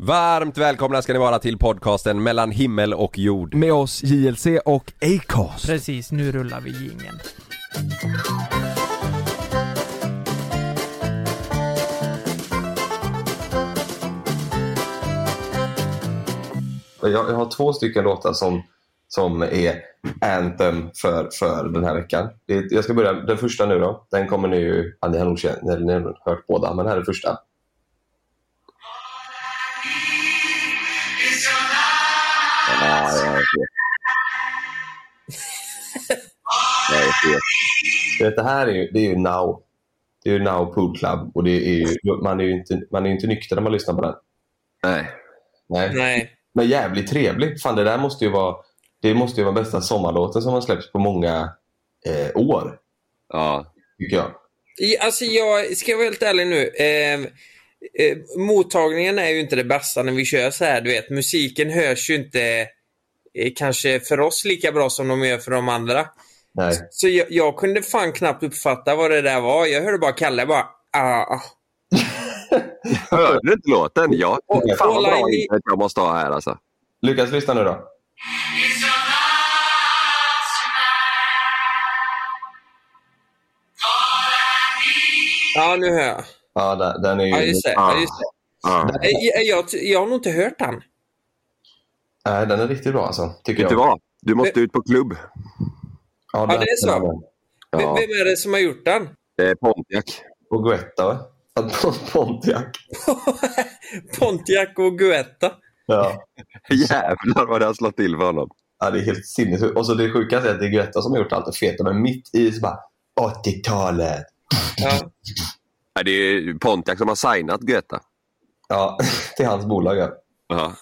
Varmt välkomna ska ni vara till podcasten mellan himmel och jord. Med oss JLC och Acast. Precis, nu rullar vi jingeln. Jag, jag har två stycken låtar som, som är anthem för, för den här veckan. Det, jag ska börja den första nu då. Den kommer ni ju, ja, ni har nog känt, ni, har hört båda, men här är första. Ja, jag vet. Jag vet. Du vet, Det här är ju, det är ju Now. Det är ju Now Pool Club och det är ju, man är ju inte, man är ju inte nykter när man lyssnar på den. Nej. Nej. Nej. Men jävligt trevlig. Fan, det där måste ju vara det måste ju vara bästa sommarlåten som har släppts på många eh, år. Ja. Tycker jag. Alltså jag ska vara helt ärlig nu. Eh, eh, mottagningen är ju inte det bästa när vi kör så här. Du vet, musiken hörs ju inte kanske för oss lika bra som de gör för de andra. Nej. Så jag, jag kunde fan knappt uppfatta vad det där var. Jag hörde bara Kalle bara ah. Hörde du inte låten? Ja. Och- Fan vad bra internet jag måste ha här alltså. Lukas, lyssna nu då. Ja, nu hör jag. Ja, den, den är ju... Ja, just det. Ja, just det. Ja. Jag, jag, jag har nog inte hört den. Nej, den är riktigt bra alltså, tycker Vet jag. du vad? Du måste ut på klubb. Ja, Ja, det är så. Ja. vem är det som har gjort den? Det är Pontiac. Och Guetta, va? Pontiac. Pontiac och Guetta. Ja. Jävlar vad det har slått till för honom. ja, det är helt sinnessjukt. Och så det sjukaste är att det är Guetta som har gjort allt det feta, men mitt i så bara 80-talet. Ja. Nej, det är Pontiac som har signat Greta. Ja, till hans bolag. Ja.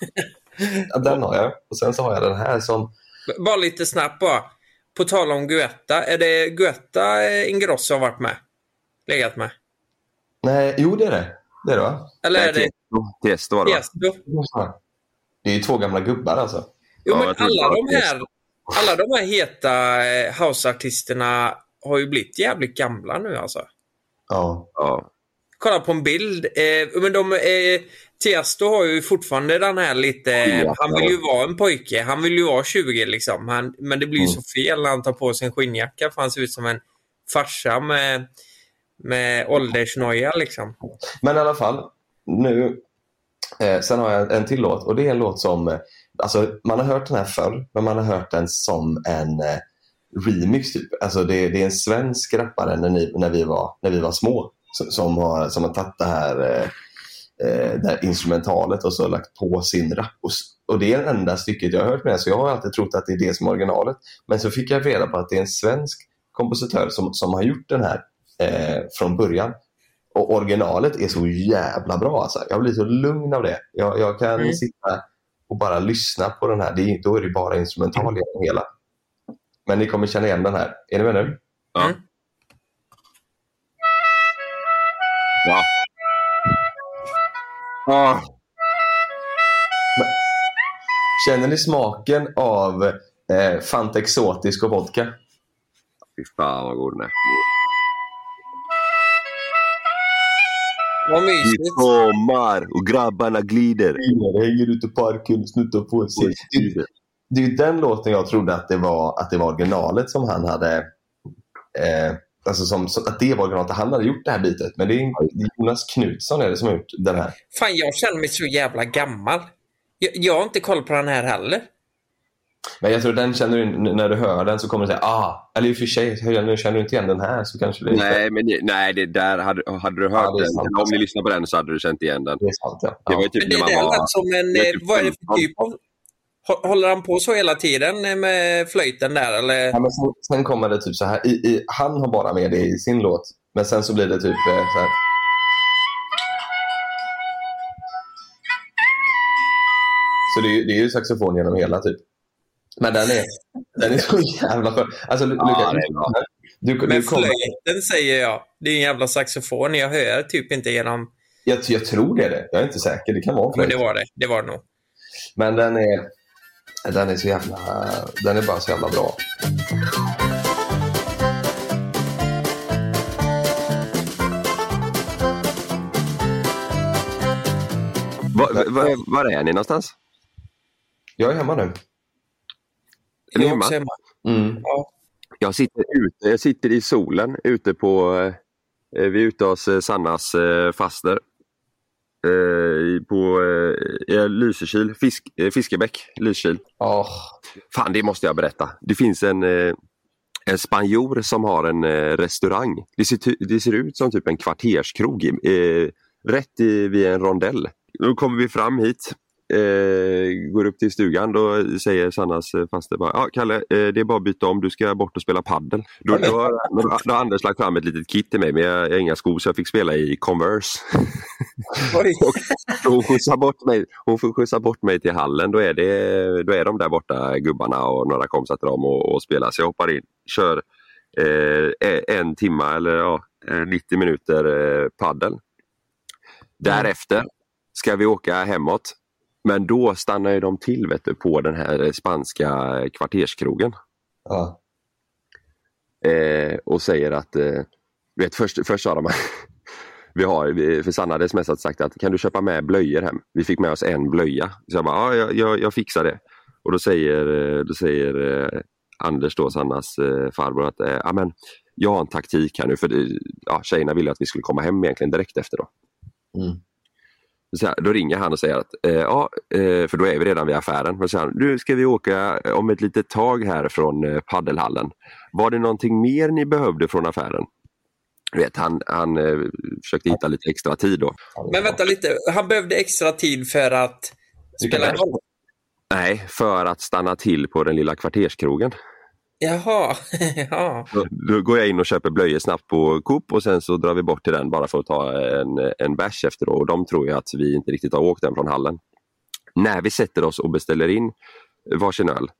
Ja. Den har jag. Och sen så har jag den här som... Bara lite snabbt bara. På tal om Guetta. Är det Guetta eh, Ingrosso har varit med? Legat med? Nej, jo det är det. Det är det va? Eller är det Tiesto. Var det va? Det är ju två gamla gubbar alltså. Jo, Ja, men alla de här, alla de här heta eh, houseartisterna har ju blivit jävligt gamla nu alltså. Ja. Ja. Kolla på en bild. Eh, men de, eh, Tiesto har ju fortfarande den här lite... Ja, han vill ju vara en pojke. Han vill ju vara 20 liksom. Han, men det blir ju Mm. så fel när han tar på sig en skinnjacka för han ser ut som en farsa med, med åldersnoja liksom. Men i alla fall, nu... Eh, sen har jag en till låt och det är en låt som... Eh, alltså, man har hört den här förr, men man har hört den som en eh, remix typ. Alltså det, det är en svensk rappare när, ni, när, vi, var, när vi var små som, som, har, som har tagit det här, eh, eh, det här instrumentalet och så lagt på sin rap. Och, och det är det enda stycket jag har hört med så jag har alltid trott att det är det som är originalet. Men så fick jag reda på att det är en svensk kompositör som, som har gjort den här eh, från början. Och originalet är så jävla bra alltså. Jag blir så lugn av det. Jag, jag kan Mm. sitta och bara lyssna på den här. Det är, då är det bara instrumental genom hela. Men ni kommer känna igen den här. Är ni med nu? Ja. Mm. Ja. Ja. Känner ni smaken av eh, Fanta Exotisk och vodka? Fy fan vad god den är. Vad Det mysigt. är sommar och grabbarna glider. Det hänger ute i parken, snuttar på sig. Det, det är ju den låten jag trodde att det var, att det var originalet som han hade eh, Alltså som, så att det var att han hade gjort det här bitet. Men det är, Jonas Knutsson är det som har gjort den här. Fan, jag känner mig så jävla gammal. Jag, jag har inte koll på den här heller. Men jag tror den känner du, när du hör den så kommer du säga ah, eller i och för sig, nu känner du inte igen den här så kanske det är Nej, men det- nej, det där hade, hade du hört Ja, den, sant. om ni lyssnar på den så hade du känt igen den. Det är sant, ja. Det var ju typ Men det när man var... som en... det var eh, typ Vad är det för 15. typ av... Hå- Håller han på så hela tiden med flöjten där eller? Ja, men sen, sen kommer det typ så här, i, i, han har bara med det i sin låt. Men sen så blir det typ eh, så här. Så det är, ju- det är ju saxofon genom hela typ. Men den är, den är så jävla skön. Alltså, Lu- Ja, Lukas, bra. du, du, kommer, flöjten säger jag. Det är en jävla saxofon. Jag hör typ inte genom... jag, jag tror det är det. Jag är inte säker. Det kan vara Men det flöjt. var det. Det var det nog. Men den är, den är så jävla, den är bara så jävla bra. Var, var, var är ni någonstans? Jag är hemma nu. Är ni hemma? hemma. Mm. Ja. Jag sitter ute, jag sitter i solen ute på, eh, vi är ute hos eh, Sannas eh, faster. Eh, på eh, i Lysekil, Fisk, eh, Fiskebäck, Lysekil. Åh, Fan, det måste jag berätta. Det finns en, eh, en spanjor som har en eh, restaurang. Det ser, det ser ut som typ en kvarterskrog eh, rätt i, vid en rondell. Då kommer vi fram hit, eh, går upp till stugan. Då säger Sannas eh, faster bara, ja Kalle, eh, det är bara att byta om, du ska bort och spela paddel. Då, då, har- då, har Anders lagt fram ett litet kit till mig, men jag jag har inga skor så jag fick spela i Converse. Så hon skjutsar bort mig, hon får skjutsa bort mig till hallen. Då är, det, då är de där borta, gubbarna och några kompisar till dem och, och spelar. Så jag hoppar in, kör eh, en timma eller ja, eh, 90 minuter eh, paddel. Därefter ska vi åka hemåt. Men då stannar ju de till vet du, på den här spanska kvarterskrogen ja. eh, och säger att, eh, vet, först, först sa de vi har, för Sanna hade smsat sagt att kan du köpa med blöjor hem? Vi fick med oss en blöja. Så jag bara, ja, jag, jag, jag fixar det. Och då säger, eh, då säger eh, Anders, då, Sannas eh, farbror, att eh, ja, men, jag har en taktik här nu. För ja, tjejerna ville att vi skulle komma hem egentligen direkt efter. Då. Mm. Så här, då ringer han och säger att, eh, ja, eh, för då är vi redan vid affären. Och så han, nu ska vi åka eh, om ett litet tag här från eh, paddelhallen. Var det någonting mer ni behövde från affären? Vet, han, han eh, försökte hitta lite extra tid då. Men vänta lite. Han behövde extra tid för att spela golf. Nej, för att stanna till på den lilla kvarterskrogen. Jaha. ja. Då, då går jag in och köper blöjor snabbt på Coop och sen så drar vi bort till den bara för att ta en, en bärs efter. Då. Och de tror ju att vi inte riktigt har åkt den från hallen. När vi sätter oss och beställer in varsin öl,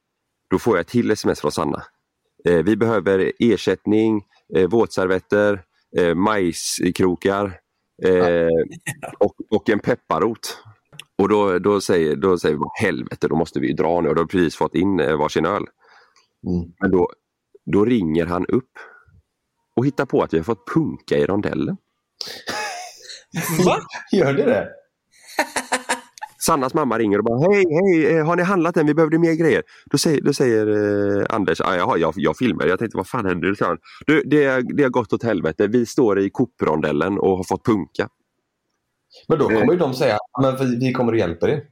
då får jag ett till sms från Sanna. Eh, vi behöver ersättning, eh, våtservetter, eh, majskrokar eh, och, och en pepparrot. Och då, då, säger, då säger vi helvete, då måste vi dra nu och då har vi precis fått in eh, varsin öl. Mm. Men då, då ringer han upp och hittar på att vi har fått punka i rondellen. Va? Gör det det? Sannas mamma ringer och bara hej, hej, eh, har ni handlat än? Vi behövde mer grejer. Då säger, då säger eh, Anders, ah, jaha, jag, jag filmar. Jag tänkte vad fan händer? Han, Du, det, det har gått åt helvete. Vi står i Coop-rondellen och har fått punka. Men då kommer ju de säga, men vi, vi kommer och hjälper er.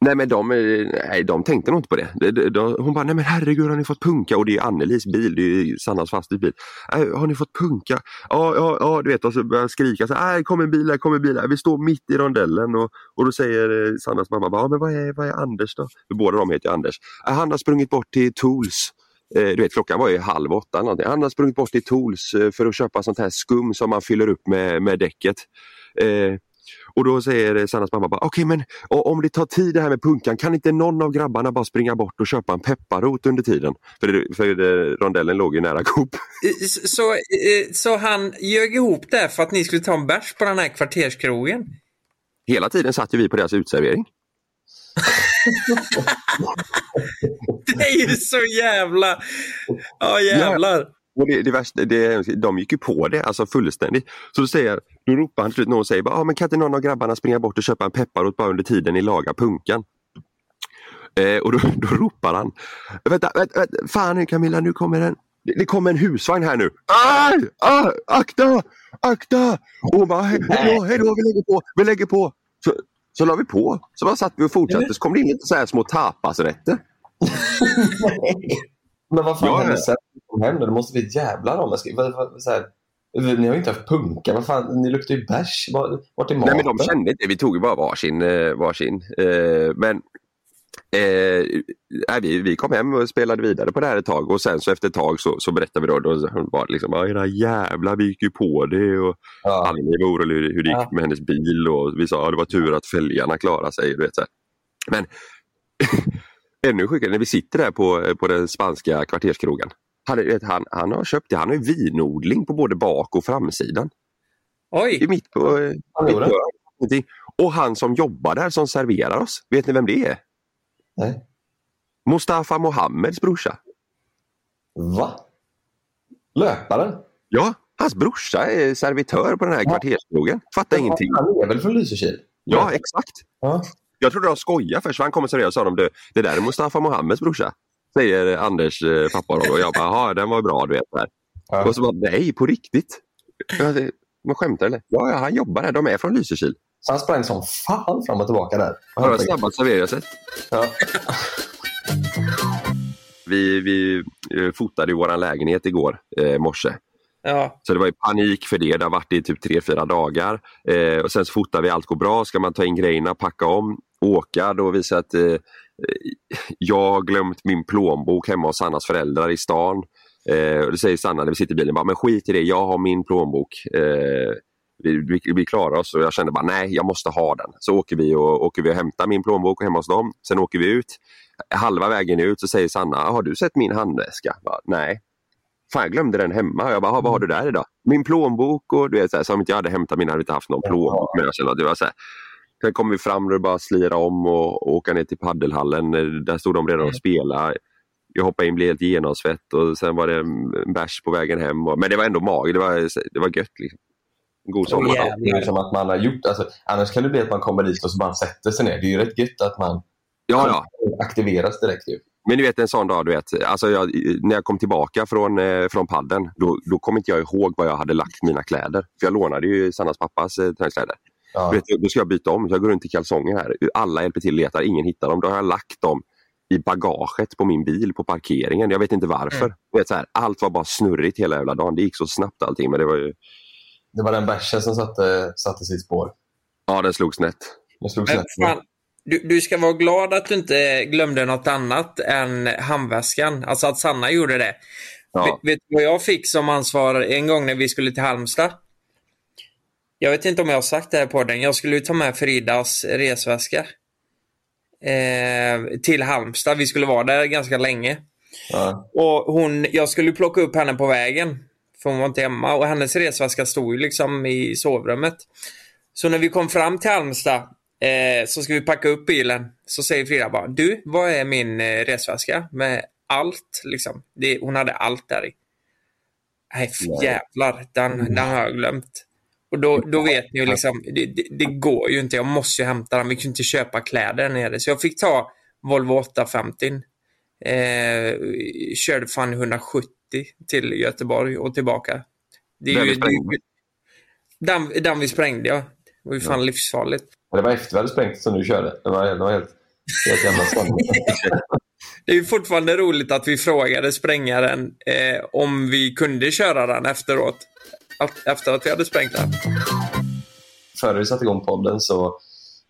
Nej men de, eh, nej, de tänkte nog inte på det. De, de, de, hon bara, nej men herregud har ni fått punka? Och det är Annelis bil, det är Sannas fasters bil. "Äh, har ni fått punka? Ja, ja, ja du vet och så börjar han skrika, så, här, kom en bil här, kom en bil här. Vi står mitt i rondellen och, och då säger eh, Sannas mamma, ja, men vad är, vad är Anders då? För båda de heter ju Anders. "Äh, han har sprungit bort till Tools. Eh, du vet klockan var ju halv åtta eller någonting. Han har sprungit bort till Tools eh, för att köpa sånt här skum som man fyller upp med, med däcket. Eh, och då säger Sannas mamma okej men o- om det tar tid det här med punkan, kan inte någon av grabbarna bara springa bort och köpa en pepparrot under tiden? För, det, för det, rondellen låg ju nära Coop. Så, så, han ljög ihop det för att ni skulle ta en bärs på den här kvarterskrogen? Hela tiden satt ju vi på deras utservering. Det är ju så jävla... Ja, jävlar. Och det, det värsta, det, de gick ju på det alltså fullständigt. Så då, säger, då ropar han till slut, någon säger bara, ah, men kan inte någon av grabbarna springa bort och köpa en pepparrot bara under tiden ni lagar punkan? Eh, och då, då ropar han, vänta, vänta, vänta, fan nu Camilla, nu kommer en, det, det kommer en husvagn här nu. Aj! Ah, akta! Akta! Och hon bara, hej då, hej då, vi lägger på, vi lägger på. Så, så la vi på. Så bara satt vi och fortsatte. Så kom det in lite så här små tapasrätter. Men vad fan Ja, hände sen? vi? Det måste bli ett jävla ramaskri. Vad- vad- så här, Ni har ju inte haft punka. Vad fan, ni luktar ju bärs. Var- Vart är maten? Nej men de kände inte, vi tog ju bara varsin. eh, varsin. Eh, men eh, vi, vi kom hem och spelade vidare på det här ett tag och sen så efter ett tag så, så berättade vi då, då var det liksom, "Ja, era jävlar vi gick ju på det och Ja. Annie var orolig hur, hur det gick Ja. med hennes bil och vi sa att det var tur att fälgarna klarade sig. Du vet, så. Men ännu sjukare, när vi sitter där på, på den spanska kvarterskrogen. Han, han, han har köpt det, han har ju vinodling på både bak och framsidan. Oj! I mitt på, eh, Han mitt på. Och han som jobbar där som serverar oss, vet ni vem det är? Nej. Mustafa Mohammeds brorsa. Va? Löparen? Ja, hans brorsa är servitör på den här kvarterskrogen. Fattar ingenting. Han är väl från Lysekil? Ja, exakt. Ja. Jag trodde de skojade först, för han kom och seriöst och sa de, "Du, det där är Mustafa Mohammeds brorsa. Säger Anders eh, pappa då. och jag bara, "Jaha, den var bra du vet. Där. Ja. Och så bara, nej på riktigt. Jag Man skämtar eller? Ja, ja, han jobbar där, de är från Lysekil. Så han sprang som fan fram och tillbaka där. Har jag snabbat serveringssätt? Ja. Vi, vi eh, fotade i vår lägenhet igår eh, morse. Ja. Så det var ju panik för det. Det har varit i typ tre fyra dagar. Eh, och sen så fotar vi, allt går bra. Ska man ta in grejerna, packa om, åka. Då visar att eh, jag har glömt min plånbok hemma hos Sannas föräldrar i stan. Eh, och då säger Sanna när vi sitter i bilen, bara, men skit i det, jag har min plånbok. Eh, vi, vi, vi klarar oss och jag kände bara nej, jag måste ha den. Så åker vi och, åker vi och hämtar min plånbok hemma hos dem. Sen åker vi ut. Halva vägen ut så säger Sanna, ah, har du sett min handväska? Bara, nej. Fan, jag glömde den hemma. Jag bara, ah, vad har du där idag? Min plånbok och du vet, så här, som inte jag hade hämtat min hade jag inte haft någon plånbok med. Jag kände att det var så här. Sen kom vi fram och det bara slira om och, och åka ner till paddelhallen. Där stod de redan och spelade. Jag hoppade in, blev helt genomsvett och sen var det en bärs på vägen hem. Men det var ändå mag, det var, det var gött. Liksom. En god sommar. Det är ju som att man har gjort, alltså, annars kan det bli att man kommer dit och så bara sätter sig ner. Det är ju rätt gött att man Ja, ja. aktiveras direkt. Ju. Men du vet en sån dag, du vet, alltså jag, när jag kom tillbaka från, eh, från padden, då, då kom inte jag ihåg var jag hade lagt mina kläder. För jag lånade ju Sannas pappas eh, träningskläder. Ja. Du vet, då ska jag byta om, så jag går runt i kalsonger här. Alla hjälper till och letar, ingen hittar dem. Då har jag lagt dem i bagaget på min bil på parkeringen. Jag vet inte varför. Mm. Vet, så här, allt var bara snurrigt hela jävla dagen. Det gick så snabbt allting. Men det var ju... Det var den bärsen som satte, satte sitt spår. Ja, den slog snett. Den slog Men snett. fan, du, du ska vara glad att du inte glömde något annat än handväskan. Alltså att Sanna gjorde det. Ja. Vet, vet du vad jag fick som ansvar en gång när vi skulle till Halmstad? Jag vet inte om jag har sagt det här på den. Jag skulle ju ta med Fridas resväska. Eh, till Halmstad. Vi skulle vara där ganska länge. Ja. Och hon, jag skulle plocka upp henne på vägen. För hon var inte hemma. Och hennes resväska stod ju liksom i sovrummet. Så när vi kom fram till Halmstad eh, så ska vi packa upp bilen. Så säger Frida bara, du, vad är min eh, resväska? Med allt liksom. Det, hon hade allt där i. Nej, jävlar. Den, den har jag glömt. Och då, då vet ni ju liksom, det, det, det går ju inte. Jag måste ju hämta den. Vi kunde inte köpa kläder där nere. Så jag fick ta Volvo 850. Eh, körde fan 170 till Göteborg och tillbaka. Det är Den ju, vi sprängde. den, den vi sprängde, ja. Det var ju fan livsfarligt. Men det var efter vi hade sprängt som du körde. Det var, det var helt, helt jävla spännande. Det är ju fortfarande roligt att vi frågade sprängaren eh, om vi kunde köra den efteråt. Efter att vi hade sprängt den. Före vi satte igång podden så,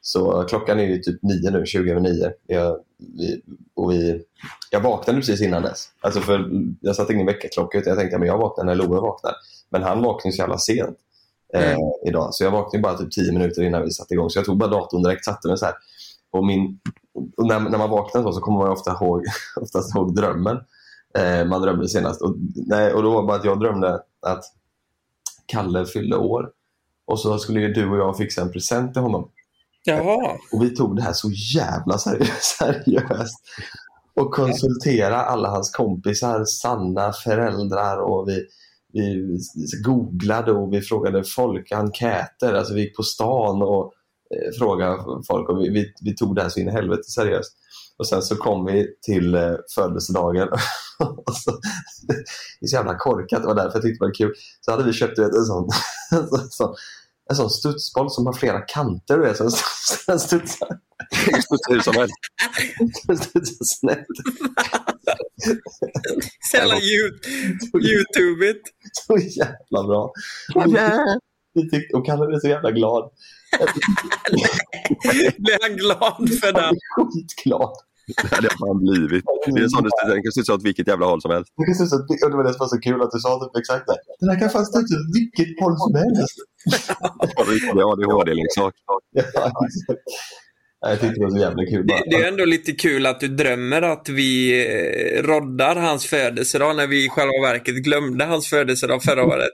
så klockan är ju typ nio nu, 20 över nio. Jag, vi, och vi, jag vaknade precis innan dess. Alltså för jag satte ingen väckarklocka utan jag tänkte att jag vaknar när Loe vaknar. Men han vaknade så jävla sent eh, idag. Så jag vaknade bara typ tio minuter innan vi satte igång. Så jag tog bara datorn direkt, satte mig så här. Och min, och när, när man vaknar så, så kommer man ofta ihåg, oftast ihåg drömmen eh, man drömde senast. Och, nej, och då var det bara att jag drömde att Kalle fyllde år. Och så skulle ju du och jag fixa en present till honom. Jaha. Och vi tog det här så jävla seri- seriöst. Och konsultera alla hans kompisar, Sanna, föräldrar och vi, vi googlade och vi frågade folk, enkäter. Alltså vi gick på stan och eh, frågade folk och vi, vi, vi tog det här så in i helvete seriöst. Och sen så kom vi till eh, födelsedagen. så, det är så jävla korkat, det var därför jag tyckte det var kul. Så hade vi köpt vet, en sån, en sån, en sån studsboll som har flera kanter. Du vet, så den studsar. Studsar hur som helst. studsar snett. Så jävla YouTubigt. Så jävla bra. Och Kalle blev så jävla glad. Blev han glad för den? Skitglad. Det hade jag fan blivit. Det är sån den kan studsa åt vilket jävla håll som helst. Det, kan och det var det som var så kul att du sa typ exakt det. Den här kan fan studsa åt vilket håll som helst. Ja, riktig ADHD-leksak. Ja, exakt. Ja, Jag tyckte det var så jävla kul. Det, det är ändå lite kul att du drömmer att vi eh, roddar hans födelsedag när vi i själva verket glömde hans födelsedag förra året.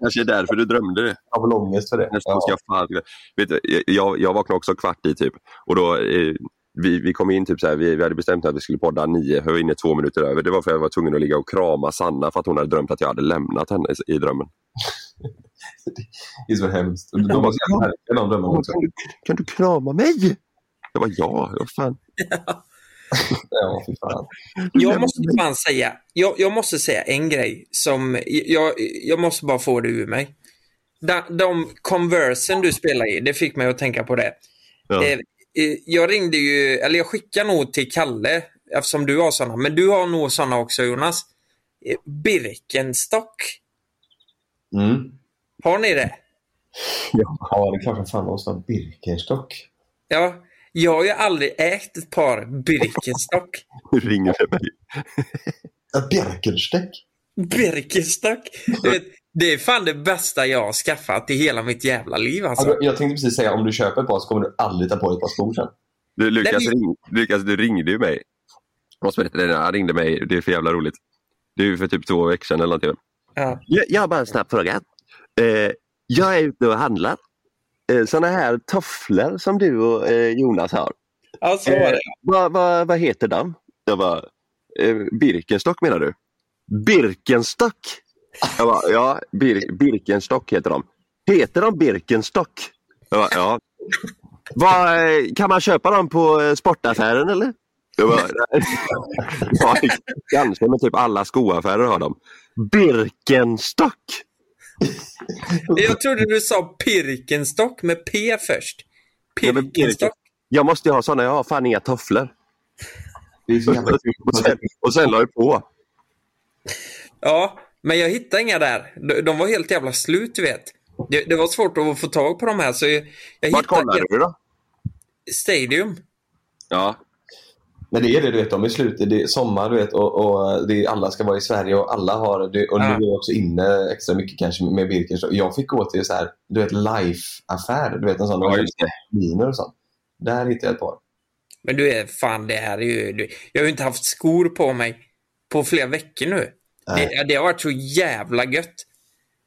Kanske är därför du drömde det. Jag har väl ångest för det. Nästan ska jag, fan, vet du, jag, jag vaknade också kvart i typ. Och då, eh, vi, vi kom in typ så här, vi, vi hade bestämt att vi skulle podda nio, jag var inne två minuter över. Det var för att jag var tvungen att ligga och krama Sanna för att hon hade drömt att jag hade lämnat henne i, i drömmen. Det är så hemskt. De var så jävla härliga de drömmarna också. Kan du, kan du krama mig? Jag var ja, vad fan. Ja, fan. Jag måste fan säga, jag, jag måste säga en grej som, jag, jag måste bara få det ur mig. De, de Conversen du spelar i, det fick mig att tänka på det. Ja. Jag ringde ju, eller jag skickade nog till Kalle, eftersom du har sådana, men du har nog sådana också Jonas. Birkenstock, Mm. har ni det? Ja, det är klart som fan måste ha Birkenstock. Ja, jag har ju aldrig ägt ett par Birkenstock. Nu ringer det mig. Birkenstock? Birkenstock? Det är fan det bästa jag har skaffat i hela mitt jävla liv alltså. Alltså, jag tänkte precis säga, om du köper ett par så kommer du aldrig ta på dig ett par skor sen. Du, Lukas, Nej, men- ring, Lukas, du ringde ju mig. Jag måste berätta det, han ringde mig. Det är för jävla roligt. Det är för typ två veckor sedan eller någonting. Ja. Jag, jag har bara en snabb fråga. Eh, jag är ute och handlar. Eh, såna här tofflor som du och eh, Jonas har. Ja, så var det. vad, vad, vad heter de? Jag bara, eh, Birkenstock menar du? Birkenstock? Jag bara, ja, Bir, Birkenstock heter de. Heter de Birkenstock? Jag bara, ja. Eh, kan man köpa dem på eh, sportaffären eller? Jag bara, ja, kanske, men typ alla skoaffärer har dem. Birkenstock! Jag trodde du sa Pirkenstock med P först. Pirkenstock. Jag måste ju ha såna, jag har fan inga tofflor. Det är så jävla kul. Och sen, och sen la jag på. Ja, men jag hittade inga där. De, de var helt jävla slut, du vet. Det, det var svårt att få tag på de här, så jag, jag Vart kollade du då? Stadium. Ja, Men det är det, du vet, de är slut. Det är sommar, du vet, och, och det är, alla ska vara i Sverige och alla har det. Och nu Ja. är jag också inne extra mycket kanske med Birkenstock. Jag fick gå till så här, du vet, Life-affär. Du vet, en sån. Ja, just det. Och sånt. Där hittade jag ett par. Men du är fan, det här är ju... Du, jag har ju inte haft skor på mig på flera veckor nu. Det, det har varit så jävla gött.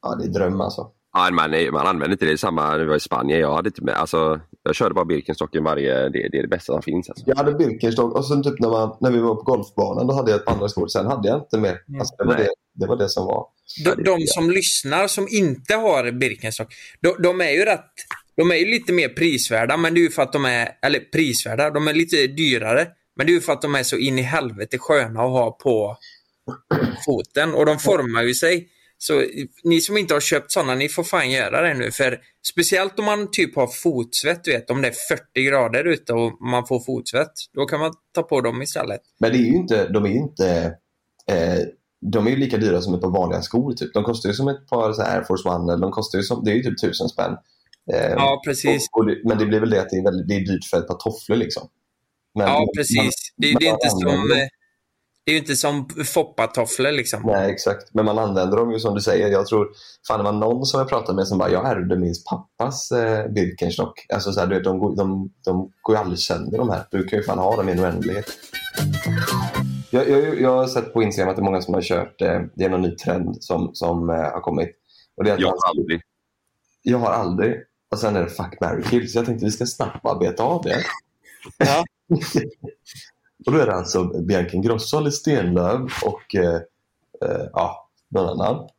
Ja, det är dröm alltså. Ja, man, man använder inte det samma när vi var i Spanien. Jag, hade inte med, alltså, jag körde bara Birkenstocken varje... Det, det är det bästa som finns. Alltså. Jag hade Birkenstock och sen typ när, man, när vi var på golfbanan då hade jag ett andra skor. Sen hade jag inte mer. Alltså, det, var det, det var det som var. De, de som lyssnar som inte har Birkenstock, de, de är ju rätt... De är ju lite mer prisvärda, men det är ju för att de är... Eller prisvärda, de är lite dyrare. Men det är ju för att de är så in i helvete sköna att ha på foten. Och de formar ju sig. Så ni som inte har köpt sådana, ni får fan göra det nu. För speciellt om man typ har fotsvett, du vet, om det är 40 grader ute och man får fotsvett. Då kan man ta på dem istället. Men det är ju inte, de är ju inte eh, de är ju lika dyra som ett par vanliga skor. Typ. De kostar ju som ett par så Air Force One. Eller de kostar ju som, det är ju typ tusen spänn. Eh, Ja, precis. Och, och det, men det blir väl det att det är, väldigt, det är dyrt för ett par tofflor. Liksom. Men, Ja, precis. Det, men det är man inte som... Det är ju inte som foppatofflor liksom. Nej, exakt. Men man använder dem ju som du säger. Jag tror, fan det var någon som jag pratade med som bara, jag ärvde min pappas eh, Birkenstock. Alltså så här, du vet, de, går- de, de går ju aldrig sönder de här. Du kan ju fan ha dem i en oändlighet. Jag, jag, jag har sett på Instagram att det är många som har kört, eh, det är någon ny trend som, som eh, har kommit. Och det är att Jag man- har aldrig. Jag har aldrig. Och sen är det fuck, marry, kill. Så jag tänkte vi ska snabbt bara beta av det. Ja. och då är det alltså Bianca Ingrosso Alice Stenlöf och eh, eh, ja, någon annan.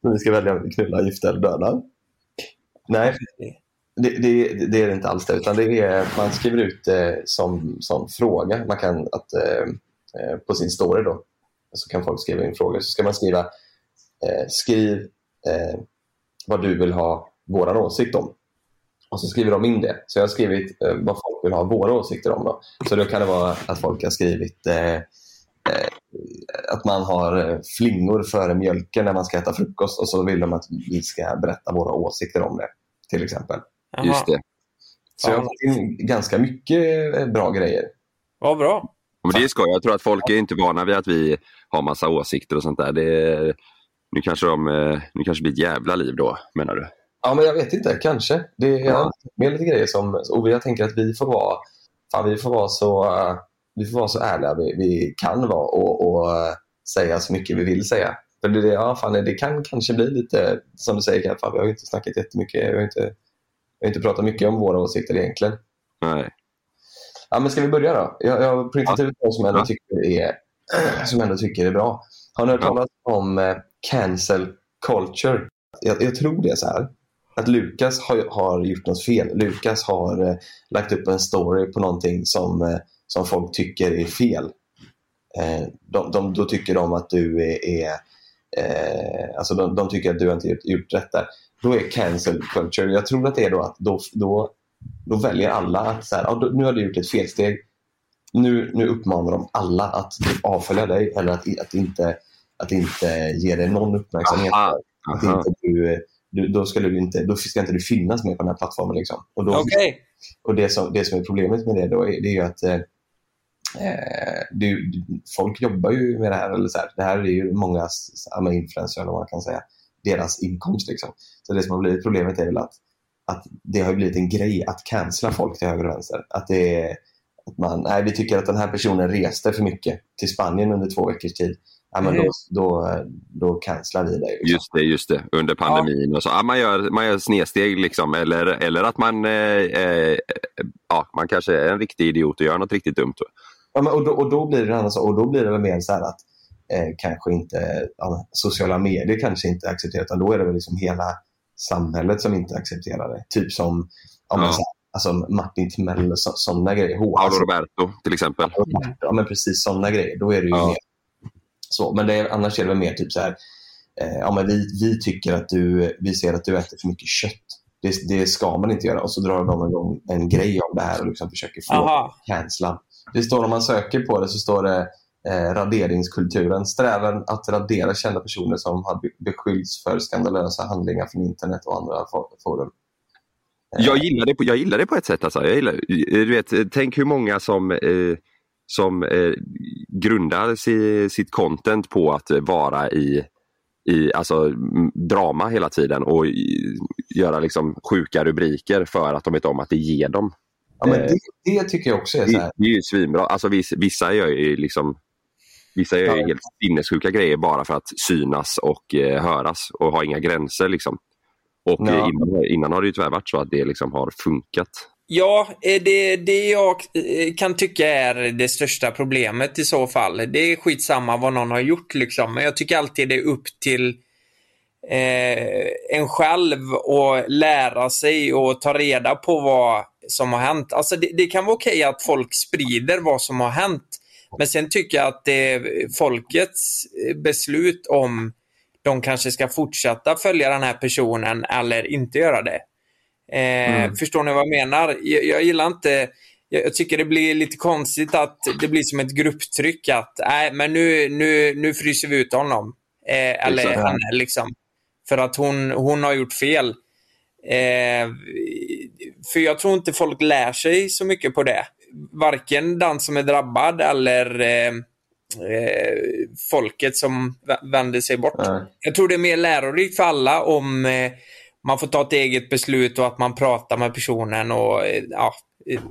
Men vi ska välja knulla, gifta eller döda. Nej. Det, det, det är det inte alls det, utan det är, man skriver ut det som, som fråga. Man kan att, eh, eh, på sin story då, så kan folk skriva in frågor. Så ska man skriva, eh, skriv eh, vad du vill ha vår åsikt om. Och så skriver de in det. Så jag har skrivit eh, vad folk vill ha våra åsikter om. Då. Så då kan det vara att folk har skrivit eh, eh, att man har eh, flingor före mjölken när man ska äta frukost och så vill de att vi ska berätta våra åsikter om det. Till exempel. Jaha. Just det. Så jag har fått in ganska mycket eh, bra grejer. Vad bra. Men det är skoj. Jag tror att folk är inte vana vid att vi har massa åsikter och sånt där. Det är, nu, kanske de, nu kanske det blir ett jävla liv då, menar du? Ja, men jag vet inte. Kanske. Det är ja. med lite grejer som... Och jag tänker att vi får vara, fan, vi får vara så... Uh, vi får vara så ärliga vi, vi kan vara och, och uh, säga så mycket vi vill säga. För det, ja, fan, det kan kanske bli lite, som du säger, fan, vi har inte snackat jättemycket. Vi har inte, vi har inte pratat mycket om våra åsikter egentligen. Nej. Ja, men ska vi börja då? Jag, jag har printat ut något som jag ändå tycker är, som jag ändå tycker är bra. Har ni hört talas om eh, cancel culture? Jag, jag, tror det är så här att Lukas har, har gjort något fel. Lukas har eh, lagt upp en story på någonting som, eh, som folk tycker är fel. Eh, de, de, då tycker de att du är, är eh, alltså de, de, tycker att du inte gjort, rätt där. Då är cancel culture, jag tror att det är då att då, då, då väljer alla att så här, då, nu har du gjort ett felsteg. Nu, nu uppmanar de alla att avfölja dig eller att, att, inte, att inte ge dig någon uppmärksamhet. Aha, Att inte du, du, då, ska du inte, då ska inte du finnas med på den här plattformen. Liksom. Och, då, okay. och det, som, det som är problemet med det då är, det är att eh, du, folk jobbar ju med det här. Eller så här. Det här är ju många influencers, eller vad man kan säga, deras inkomst. Liksom. Så det som har blivit problemet är väl att, att det har blivit en grej att cancella folk till höger och vänster. Att det är, att man, nej, vi tycker att den här personen reste för mycket till Spanien under två veckors tid ja, men då, då, då cancelar vi det. Liksom. Just det, just det. Under pandemin. Ja. Och så. Ja, man, gör, man gör snedsteg liksom. eller, eller att man, eh, eh, ja, man kanske är en riktig idiot och gör något riktigt dumt. Ja, men, och, då, och då blir det annars, och då blir det väl mer så att eh, kanske inte ja, sociala medier kanske inte accepterar utan då är det väl liksom hela samhället som inte accepterar det. Typ som ja, men, så här, alltså Martin Timell och sådana grejer. Paolo alltså, Roberto till exempel. Ja, men precis sådana grejer. Då är det ju mer så, men det är, annars är det väl mer typ så här, eh, ja, men vi, vi tycker att du, vi ser att du äter för mycket kött. Det, det ska man inte göra. Och så drar de igång en grej om det här och liksom försöker få cancella. Det står om man söker på det så står det eh, raderingskulturen. Strävan att radera kända personer som har beskyllts för skandalösa handlingar från internet och andra forum. Eh. Jag gillar det på, jag gillar det på ett sätt. Alltså. Jag gillar, du vet, tänk hur många som eh, som eh, grundar si, sitt content på att vara i, i alltså, drama hela tiden och i, göra liksom sjuka rubriker för att de vet om att det ger dem. Ja, men det, det tycker jag också är så här. Det, det är ju svinbra. Alltså, vissa, vissa gör ju liksom Vissa gör ju helt sinnessjuka grejer bara för att synas och eh, höras och ha inga gränser. Liksom. Och ja. innan, innan har det ju tyvärr varit så att det liksom har funkat. Ja, eh, det, det jag eh, kan tycka är det största problemet i så fall. Det är skitsamma vad någon har gjort liksom. Men jag tycker alltid det är upp till eh, en själv att lära sig och ta reda på vad som har hänt. Alltså det, det kan vara okej att folk sprider vad som har hänt. Men sen tycker jag att det är folkets eh, beslut om de kanske ska fortsätta följa den här personen eller inte göra det. Eh, mm. Förstår ni vad jag menar? Jag, jag gillar inte... Jag, tycker det blir lite konstigt att det blir som ett grupptryck att nej, men nu, nu, nu fryser vi ut honom. Eh, eller henne liksom. För att hon, hon har gjort fel. Eh, för jag tror inte folk lär sig så mycket på det. Varken den som är drabbad eller eh, eh, folket som vänder sig bort. Mm. Jag tror det är mer lärorikt för alla om eh, man får ta ett eget beslut och att man pratar med personen och eh, ja, eh,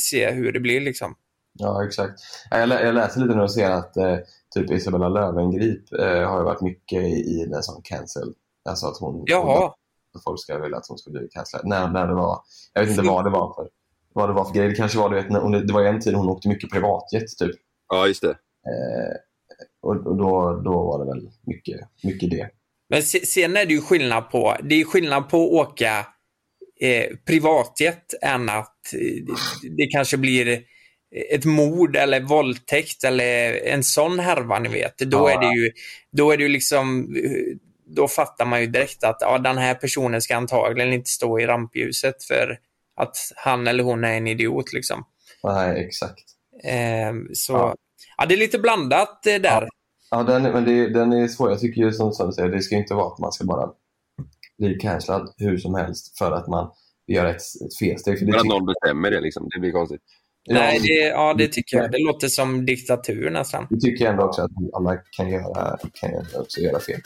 se hur det blir liksom. Ja, exakt. Jag, lä jag läser lite nu och ser att eh, typ Isabella Löwengrip eh, har varit mycket i, i den som cancel. Alltså att hon... Jaha. Hon, folk ska vilja att hon ska bli cancellad. När, när det var. Jag vet inte vad det var för vad det var för grej. Det kanske var, du vet, när, det var en tid hon åkte mycket privatjet typ. Ja, just det. Eh, och, och då, då var det väl mycket, mycket det. Men sen är det ju skillnad på, det är skillnad på att åka eh, privatjet än att eh, det kanske blir ett mord eller våldtäkt eller en sån härva, ni vet. Då Ja. är det ju, då är det ju liksom, eh, då fattar man ju direkt att ja, den här personen ska antagligen inte stå i rampljuset för att han eller hon är en idiot liksom. Nej, exakt. Ehm, så, Ja. ja. det är lite blandat eh, där. Ja, den, men det, den är svår. Jag tycker ju som, som du säger, det ska ju inte vara att man ska bara bli cancellad hur som helst för att man gör ett, ett felsteg. För det För att någon bestämmer det liksom. Det blir konstigt. Nej, det, ja, det tycker jag. Det låter som diktatur nästan. Det tycker jag ändå också att alla kan göra, kan också göra fel.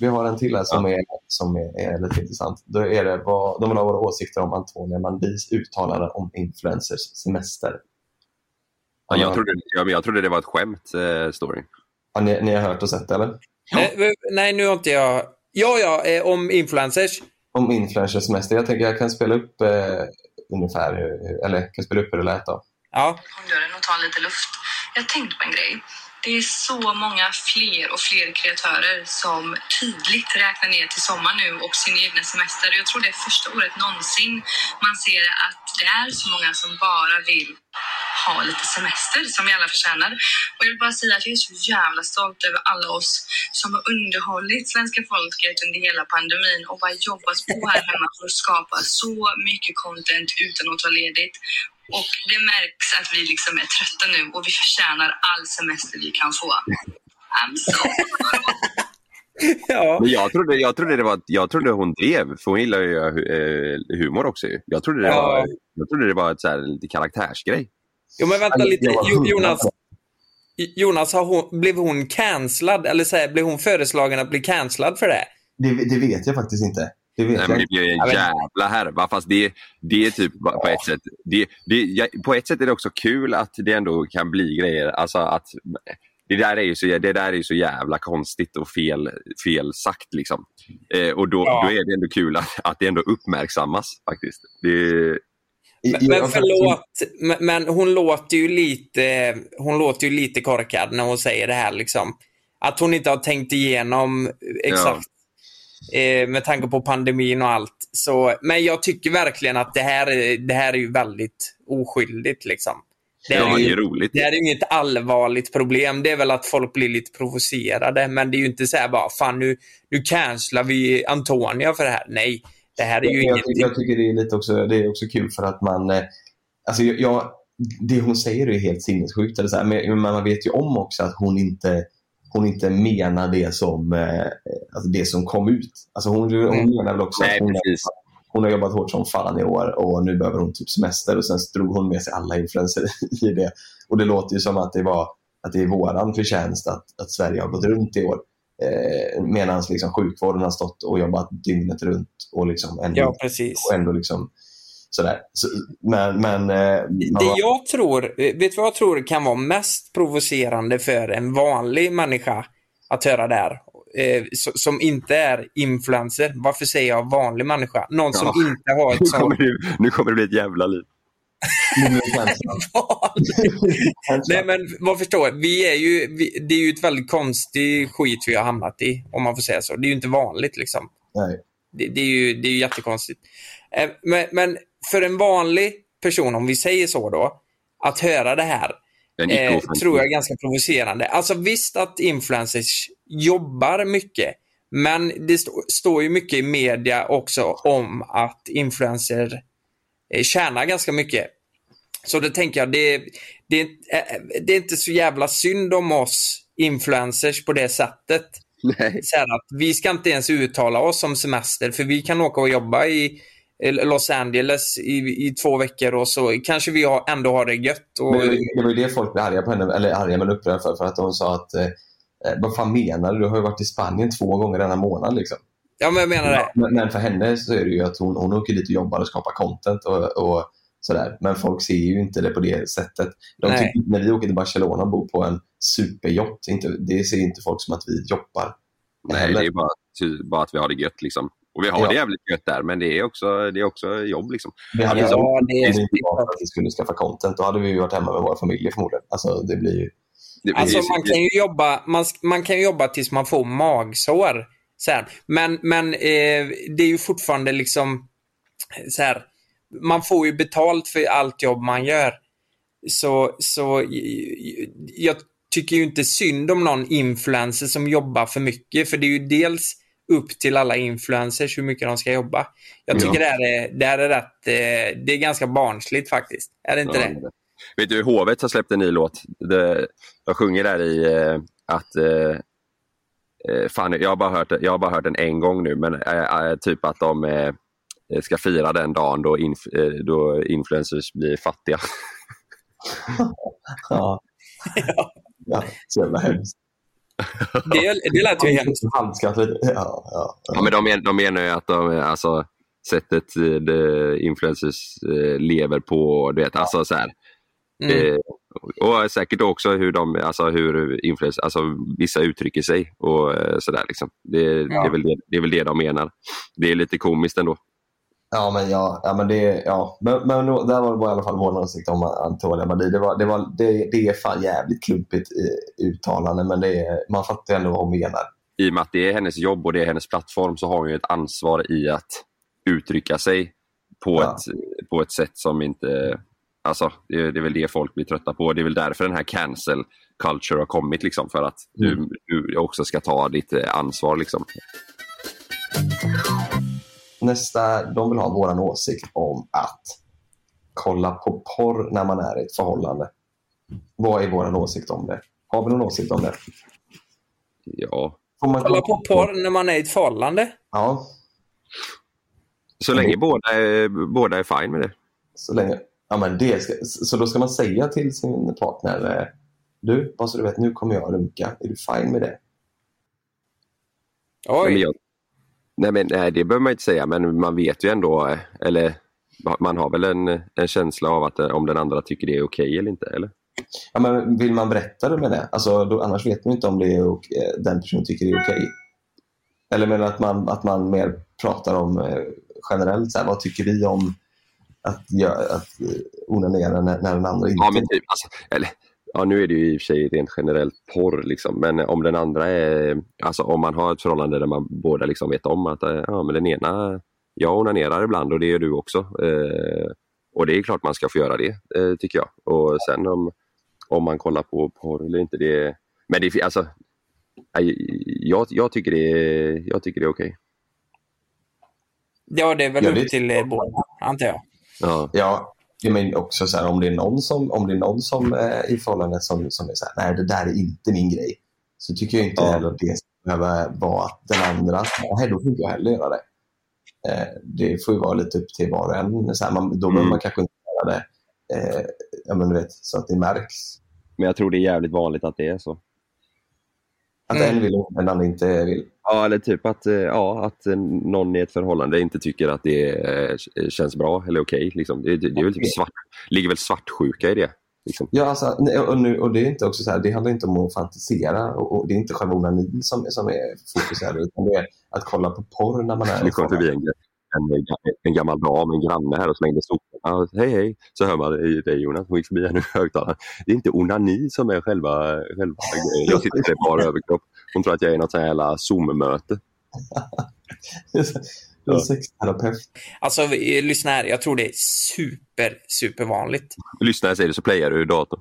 Vi har en till här som, är, som är, är lite intressant. Då är det vad, de vill ha våra åsikter om Antonia Mandis uttalanden om influencers semester. Ja, jag, trodde, ja, men jag trodde det var ett skämt, eh, story. Ja, ni, ni har hört och sett det, eller? Eh, nej, nu har inte jag... Ja, ja, eh, om influencers. Om influencers semester. Jag tänker jag kan spela upp eh, ungefär, hur- eller jag kan spela upp hur det lät då. Ja. dörren och ta lite luft. Jag har tänkt på en grej. Det är så många fler och fler kreatörer som tydligt räknar ner till sommar nu och sin egna semester. Jag tror det är första året någonsin man ser att det är så många som bara vill ha lite semester som vi alla förtjänar. Och jag vill bara säga att jag är så jävla stolt över alla oss som har underhållit svenska folket under hela pandemin och bara jobbat på här hemma för att skapa så mycket content utan att ta ledigt. Och det märks att vi liksom är trötta nu och vi förtjänar all semester vi kan få. I'm so Ja. Men jag trodde, jag, trodde det var, jag trodde hon drev, för hon gillar ju eh, humor också. ju. Jag trodde det Ja. var, jag trodde det var ett så här, lite karaktärsgrej. Jo, men vänta Jag- lite. Jonas. Jonas har hon, blev hon cancellad? Eller så här, blev hon föreslagen att bli cancellad för det? Det, det vet jag faktiskt inte. Det vet Nej, jag men det blir en Ja, jävla härva. Fast det, det är typ på ett sätt. Det, det, ja, på ett sätt är det också kul att det ändå kan bli grejer. Alltså att det där är ju så, det där är ju så jävla konstigt och fel, fel sagt. Liksom. Eh, och då, Ja. då är det ändå kul att, att det ändå uppmärksammas faktiskt. Det, Men, men förlåt, men, men hon låter ju lite hon låter ju lite korkad när hon säger det här. Liksom. Att hon inte har tänkt igenom exakt eh, med tanke på pandemin och allt. Så, men jag tycker verkligen att det här, är- det här är ju väldigt oskyldigt. Liksom. Det Ja, ju- det är roligt. Det här är ju inget allvarligt problem. Det är väl att folk blir lite provocerade. Men det är ju inte så här bara, fan nu, nu cancelar vi Antonia för det här. Nej, det här är ju jag, inget... jag, jag tycker det är lite också, det är också kul för att man... eh, Alltså jag, jag, det hon säger är helt sinnessjukt. Eller så här, men men man vet ju om också att hon inte, hon inte menar det som, eh, alltså det som kom ut. Alltså hon, hon Mm. menar väl också Nej, att hon, hon har jobbat hårt som fan i år och nu behöver hon typ semester och sen drog hon med sig alla influenser i det. Och det låter ju som att det, var, att det är våran förtjänst att, att Sverige har gått runt i år. Eh, Medan liksom sjukvården har stått och jobbat dygnet runt och liksom ändå, Ja, precis. och ändå liksom sådär. Så, men, men, eh, Det jag tror, vet du vad jag tror kan vara mest provocerande för en vanlig människa att höra där? Eh, som inte är influencer. Varför säger jag vanlig människa? Någon som Ja. inte har nu, ett sånt... det, nu kommer det bli ett jävla liv. Nej men vad förstår? Vi är ju, vi, det är ju ett väldigt konstigt skit vi har hamnat i, om man får säga så. Det är ju inte vanligt liksom. Nej. Det, det, är, ju, det är ju jättekonstigt. Eh, men, men för en vanlig person, om vi säger så då, att höra det här eh, tror jag är ganska provocerande. Alltså visst att influencers jobbar mycket, men det st- står ju mycket i media också om att influencer eh, tjänar ganska mycket. Så då tänker jag, det, det, eh, det är inte så jävla synd om oss influencers på det sättet. Nej. Så att vi ska inte ens uttala oss om semester, för vi kan åka och jobba i eh, Los Angeles i, i två veckor och så kanske vi har, ändå har det gött. Och, Men det, var ju det folk blev arga på henne, eller arga men upprörda för, för att hon sa att eh, eh, vad fan menar du? Du har ju varit i Spanien två gånger denna månad. Liksom. ja, men jag menar det. Men, men för henne så är det ju att hon, hon åker dit och jobbar och skapar content och, och sådär. Men folk ser ju inte det på det sättet. De tycker, när vi åker till Barcelona och bor på en superyacht, inte, det ser inte folk som att vi jobbar. Nej, heller. det är bara, bara att vi har det gött. Liksom. Och vi har Ja. det jävligt gött där, men det är också, det är också jobb. Liksom. Vi hade Ja, liksom, det är- var för att vi skulle skaffa content. Då hade vi ju varit hemma med våra familjer förmodligen. Alltså, det blir ju... Det, Alltså det- man kan ju jobba, man, man kan ju jobba tills man får magsår. Så här. Men, men eh, det är ju fortfarande liksom så här. Man får ju betalt för allt jobb man gör. Så, så jag tycker ju inte synd om någon influencer som jobbar för mycket. För det är ju dels upp till alla influencers hur mycket de ska jobba. Jag tycker Ja. det, här är, det här är rätt, eh, det är ganska barnsligt faktiskt. Är det inte Ja, det? Vet du, Hovet har släppt en ny låt. Det, jag sjunger där i eh, att eh, fan, jag har, bara hört, jag har bara hört den en gång nu, men eh, typ att de eh, ska fira den dagen då, inf, då influencers blir fattiga. Ja. ja, så jävla hemskt. Det, det lät ju hemskt. Halvskrattigt. Ja, ja. Ja, men de, men, de menar ju att de, alltså, sättet eh, det influencers eh, lever på, du vet, alltså så här. Mm. Eh, och säkert också hur de, alltså hur influencers, alltså vissa uttrycker sig och eh, sådär liksom. Det, det, är väl det, det är väl det de menar. Det är lite komiskt ändå. Ja, men ja, ja, men det, ja. Men, men där var det bara i alla fall vår åsikt om Antonia Badi. Det, var, det, var, det, det är fan jävligt klumpigt eh, uttalande, men det är, man fattar ändå vad hon menar. I och med att det är hennes jobb och det är hennes plattform så har hon ju ett ansvar i att uttrycka sig på, Ja. ett, på ett sätt som inte... Alltså, det, är, det är väl det folk blir trötta på. Det är väl därför den här cancel culture har kommit. Liksom, för att du, du också ska ta ditt eh, ansvar. Liksom. Nästa, de vill ha vår åsikt om att kolla på porr när man är i ett förhållande. Vad är vår åsikt om det? Har vi någon åsikt om det? Ja. Får man Kolla på porr när man är i ett förhållande. Ja, Så länge båda är, båda är fine med det. så länge. Ja, men det ska, så då ska man säga till sin partner, eh, du, bara så du vet, nu kommer jag runka. Är du fine med det? Nej, men jag, nej, men, nej, det behöver man inte säga, men man vet ju ändå, eller man har väl en, en känsla av att eh, om den andra tycker det är okej eller inte, eller? Ja, men vill man berätta det med det? Alltså, då, annars vet man inte om det är ok, eh, den personen tycker det är okej. Eller menar att man, att man mer pratar om eh, generellt, så här, vad tycker vi om att, göra, att eh, onanera när, när den andra inte... Ja, men typ, alltså, eller, ja, nu är det ju i och för sig rent generellt porr, liksom, men om den andra är, alltså om man har ett förhållande där man båda liksom vet om att eh, ja, men den ena, jag onanerar ibland och det gör du också. Eh, och det är klart man ska få göra det, eh, tycker jag. Och sen om, om man kollar på porr eller inte, det men det, alltså, jag, jag tycker det är, jag tycker det är okej. Ja, det är väl Ja, det- upp till eh, båda, antar jag. Ja. Ja, jag menar också så här, om det är någon som, om det är någon som eh, i förhållandet som, som är så här, nej det där är inte min grej. Så tycker jag inte heller att det ska behöva vara att den andra, nej då får inte jag heller göra det. Eh, det får ju vara lite upp till var och en. Så här, man, då behöver Mm. man kanske inte göra det eh, ja, men du vet, så att det märks. Men jag tror det är jävligt vanligt att det är så. Att Mm. en vill och den andra inte vill. Ja, eller typ att, eh, ja, att någon i ett förhållande inte tycker att det eh, känns bra eller okej. liksom. det, det, det är väl typ svart, ligger väl svartsjuka i det. Liksom. Ja, alltså, och, nu, och det är inte också så här, det handlar inte om att fantisera och, och det är inte själva onanin som, som är fokuserad utan det är att kolla på porr när man är Det kom förbi en, en, en gammal dam, en granne här och slängde soporna. Hej hej, så hör man det- är Jonas. Hon gick förbi här nu högtalaren. Det är inte onani som är själva, själva grejen. Jag sitter inte i bara överkropp. Hon tror att jag är något sånt här jävla Zoom-möte. Är sexterapeut. Alltså, lyssna här. Jag tror det är super, super vanligt. Lyssna, jag säger det så playar du i datorn.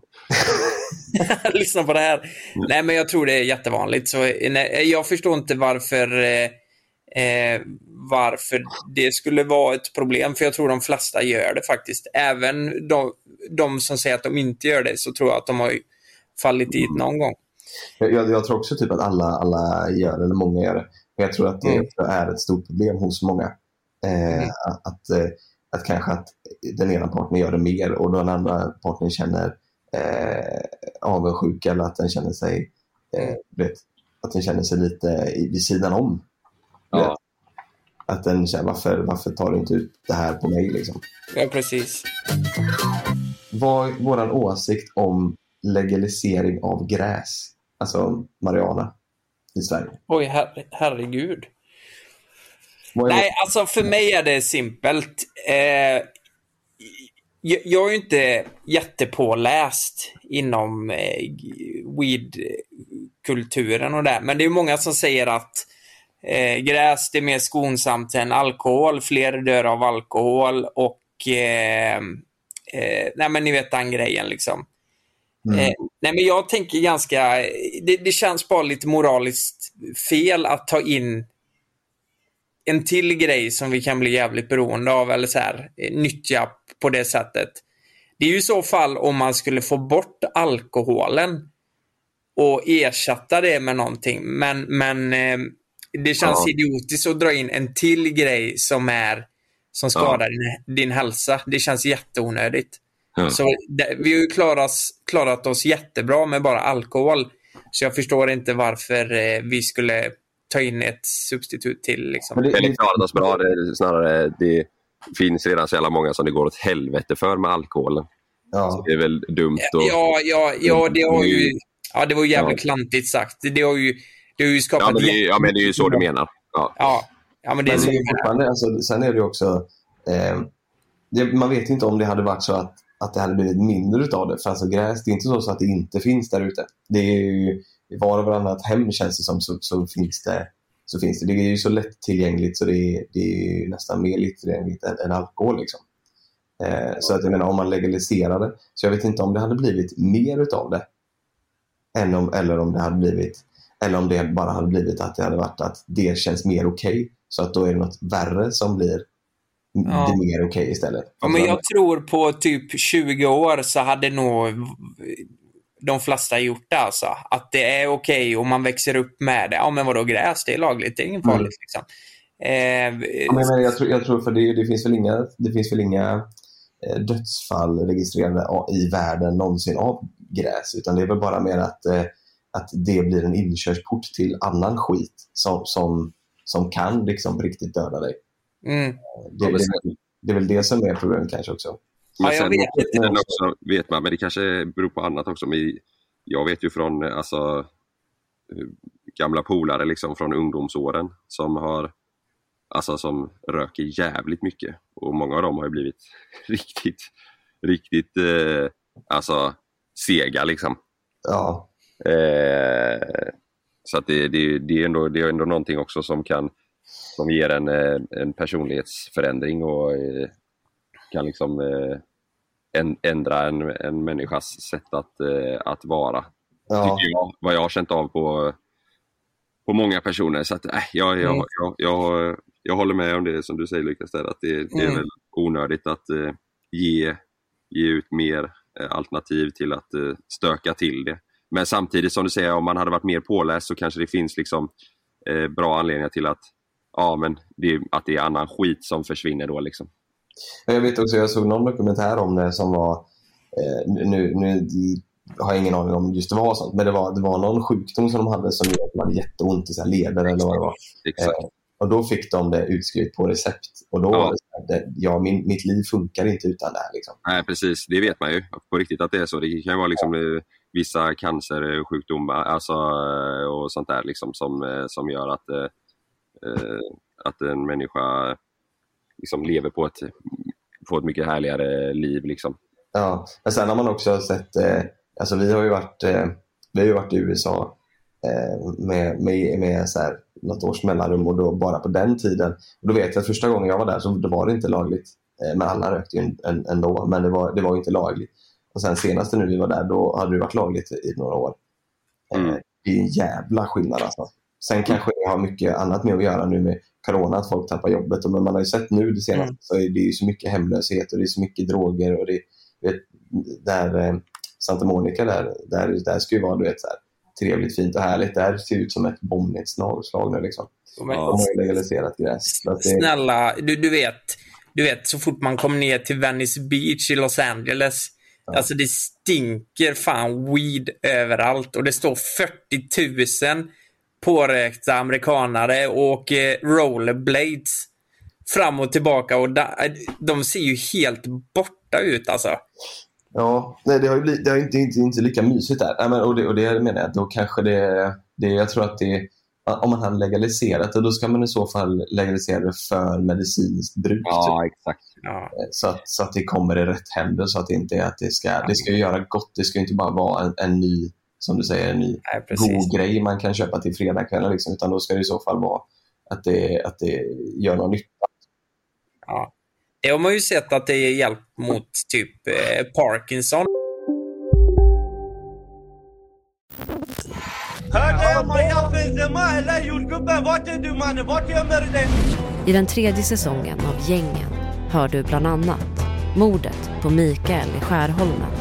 lyssna på det här. Nej, men jag tror det är jättevanligt. Så, nej, jag förstår inte varför, eh, eh, varför det skulle vara ett problem. För jag tror de flesta gör det faktiskt. Även de, de som säger att de inte gör det, så tror jag att de har fallit dit någon gång. Jag, jag, jag tror också typ att alla, alla gör det, eller många gör det. Men jag tror att det Mm. är ett stort problem hos många. Eh, Mm. att, att, eh, att kanske att den ena partnern gör det mer och den andra partnern känner eh, avundsjuka eller att den känner sig eh, vet, att den känner sig lite vid sidan om. Att den känner, varför, varför tar du inte ut det här på mig? Liksom? Ja, precis. Vad är vår åsikt om legalisering av gräs? Alltså marijuana i Sverige. Oj, her herregud. Nej, alltså för mig är det simpelt. Eh, jag, jag är ju inte jättepåläst inom eh, weed-kulturen och det. Men det är många som säger att Eh, gräs det är mer skonsamt än alkohol. Fler dör av alkohol och eh, eh, nej men ni vet den grejen liksom. Mm. Eh, nej men jag tänker ganska, det, det känns bara lite moraliskt fel att ta in en till grej som vi kan bli jävligt beroende av eller så här, eh, nyttja på det sättet. Det är ju i så fall om man skulle få bort alkoholen och ersätta det med någonting. Men, men eh, det känns Ja. idiotiskt att dra in en till grej som är som skadar din, din hälsa. Det känns jätteonödigt. Ja. Så det, vi har ju klarat, klarat oss jättebra med bara alkohol. Så jag förstår inte varför eh, vi skulle ta in ett substitut till. Liksom. Eller klarat oss bra. Det, snarare, det finns redan så jävla många som det går åt helvete för med alkoholen. Så det är väl dumt att... Ja, ja, ja, det har ju... Ja, det var ju jävligt Ja. klantigt sagt. Det har ju, det har ju skapat... Ja, men det, är- ja, men det är ju så du menar. Ja. Ja, ja men det är Men så det är fortfarande, alltså, sen är det ju också, eh, det, man vet inte om det hade varit så att, att det hade blivit mindre utav det. För alltså gräs, det är inte så, så att det inte finns där ute. Det är ju, i var och varannat hem känns det som så, så, finns det, så finns det. Det är ju så lättillgängligt så det är, det är ju nästan mer lättillgängligt än, än alkohol. Liksom. Eh, så att jag menar om man legaliserar det, så jag vet inte om det hade blivit mer utav det. Än om, eller om det hade blivit eller om det bara hade blivit att det hade varit att det känns mer okej. så att då är det något värre som blir Ja. det mer okej istället. Ja, men jag tror på typ 20 år så hade nog de flesta gjort det alltså. Att det är okej och man växer upp med det. Ja men vadå gräs, det är lagligt, det är inget Mm. farligt liksom. Eh, Ja, men, men jag, tror, jag tror för det, det finns väl inga, det finns väl inga eh, dödsfall registrerade i världen någonsin av gräs. Utan det är väl bara mer att, eh, att det blir en inkörsport till annan skit som, som, som kan liksom riktigt döda dig. mm. Det, är väl- det är väl det som är problemet kanske också. Men Ja, jag vet sen också vet man, men det kanske beror på annat också. Men jag vet ju från alltså, gamla polare liksom, från ungdomsåren som har alltså, som röker jävligt mycket. Och många av dem har ju blivit riktigt, riktigt eh, alltså, sega liksom. Ja. Eh, så att det, det, det, är ändå, det är ändå någonting också som kan som ger en, eh, en personlighetsförändring och eh, kan liksom eh, en, ändra en, en människas sätt att, eh, att vara. Ja. Jag, vad jag har känt av på, på många personer. Så att, äh, jag, jag, Mm. jag, jag, jag håller med om det som du säger Lukas, där, att det, det är Mm. väl onödigt att eh, ge, ge ut mer eh, alternativ till att eh, stöka till det. Men samtidigt som du säger, om man hade varit mer påläst så kanske det finns liksom eh, bra anledningar till att, ja, men det, att det är annan skit som försvinner då. Liksom. Jag vet också, jag såg någon dokumentär om det som var, eh, nu, nu har jag ingen aning om just det var sånt, men det var, det var någon sjukdom som de hade som gjorde att de hade jätteont i så leder eller vad det var. Exakt. Eh, och då fick de det utskrivet på recept. Och då Ja. var det här, det, ja, min, mitt liv funkar inte utan det här. Liksom. Nej, precis. Det vet man ju på riktigt att det är så. Det kan vara liksom, eh, vissa cancersjukdomar alltså, eh, och sånt där liksom, som, eh, som gör att, eh, eh, att en människa liksom, lever på ett, på ett mycket härligare liv. Liksom. Ja, men sen har man också sett, eh, alltså vi har ju varit, eh, vi har ju varit i USA eh, med, med, med så här, något års mellanrum och då bara på den tiden. Och då vet jag att första gången jag var där så då var det inte lagligt. Eh, men alla rökte ju ändå, men det var, det var inte lagligt. Och sen senaste nu vi var där, då hade det varit lagligt i några år. Eh, Det är en jävla skillnad alltså. Sen kanske det har mycket annat med att göra nu med corona, att folk tappar jobbet. Men man har ju sett nu det senaste, så är det ju så mycket hemlöshet och det är så mycket droger. och det, vet, Där eh, Santa Monica, där, där, där ska ju vara du vet, så här, trevligt, fint och härligt. Där ser det ut som ett bombnedslag slag nu. Liksom. Men- legaliserat gräs. Det, Snälla, du, du vet. Du vet, så fort man kommer ner till Venice Beach i Los Angeles. Alltså det stinker fan weed överallt och det står 40 000 pårökta amerikanare och rollerblades fram och tillbaka och de ser ju helt borta ut alltså. Ja, nej, det har ju blivit, det har inte, inte, inte lika mysigt där. Nej, men, och, det, och det menar jag, då kanske det, det jag tror att det, om man hade legaliserat det, då ska man i så fall legalisera det för medicinskt bruk. Ja, typ. exakt. Ja. Så, att, så att det kommer i rätt händer, så att det inte är att det ska, det ska ju göra gott. Det ska ju inte bara vara en, en ny, som du säger, en ny precis. god grej man kan köpa till fredagskvällen, liksom, utan då ska det i så fall vara att det, att det gör någon nytta. Ja. Det har man ju sett att det ger hjälp mot typ eh, Parkinson. I den tredje säsongen av Gängen hör du bland annat mordet på Mikael i Skärholmen,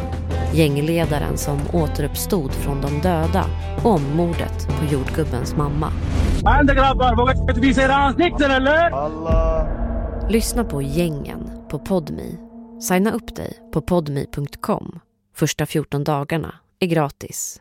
gängledaren som återuppstod från de döda och mordet på jordgubbens mamma. Lyssna på Gängen på Podmi. Signa upp dig på podmi.com. Första 14 dagarna är gratis.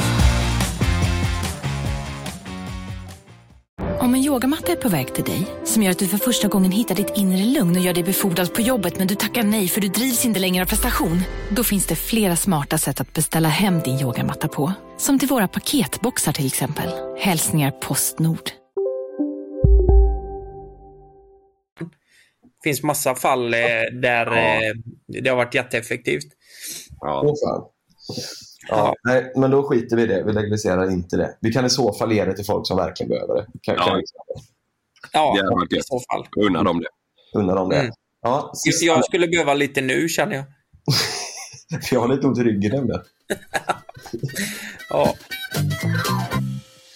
Om en yogamatta är på väg till dig, som gör att du för första gången hittar ditt inre lugn och gör dig befordrad på jobbet men du tackar nej för du drivs inte längre av prestation. Då finns det flera smarta sätt att beställa hem din yogamatta på. Som till våra paketboxar till exempel. Hälsningar Postnord. Det finns massa fall eh, där eh, det har varit jätteeffektivt. Fan. Ja, nej, men då skiter vi i det. Vi legaliserar inte det. Vi kan i så fall ge det till folk som verkligen behöver det. Kan, Ja. kan vi... Ja, Det i så fall. Unna dem det. Unna dem det. Mm. Ja, sista... Jag skulle behöva lite nu känner jag. För jag har lite ont i ryggen nämligen. Ja.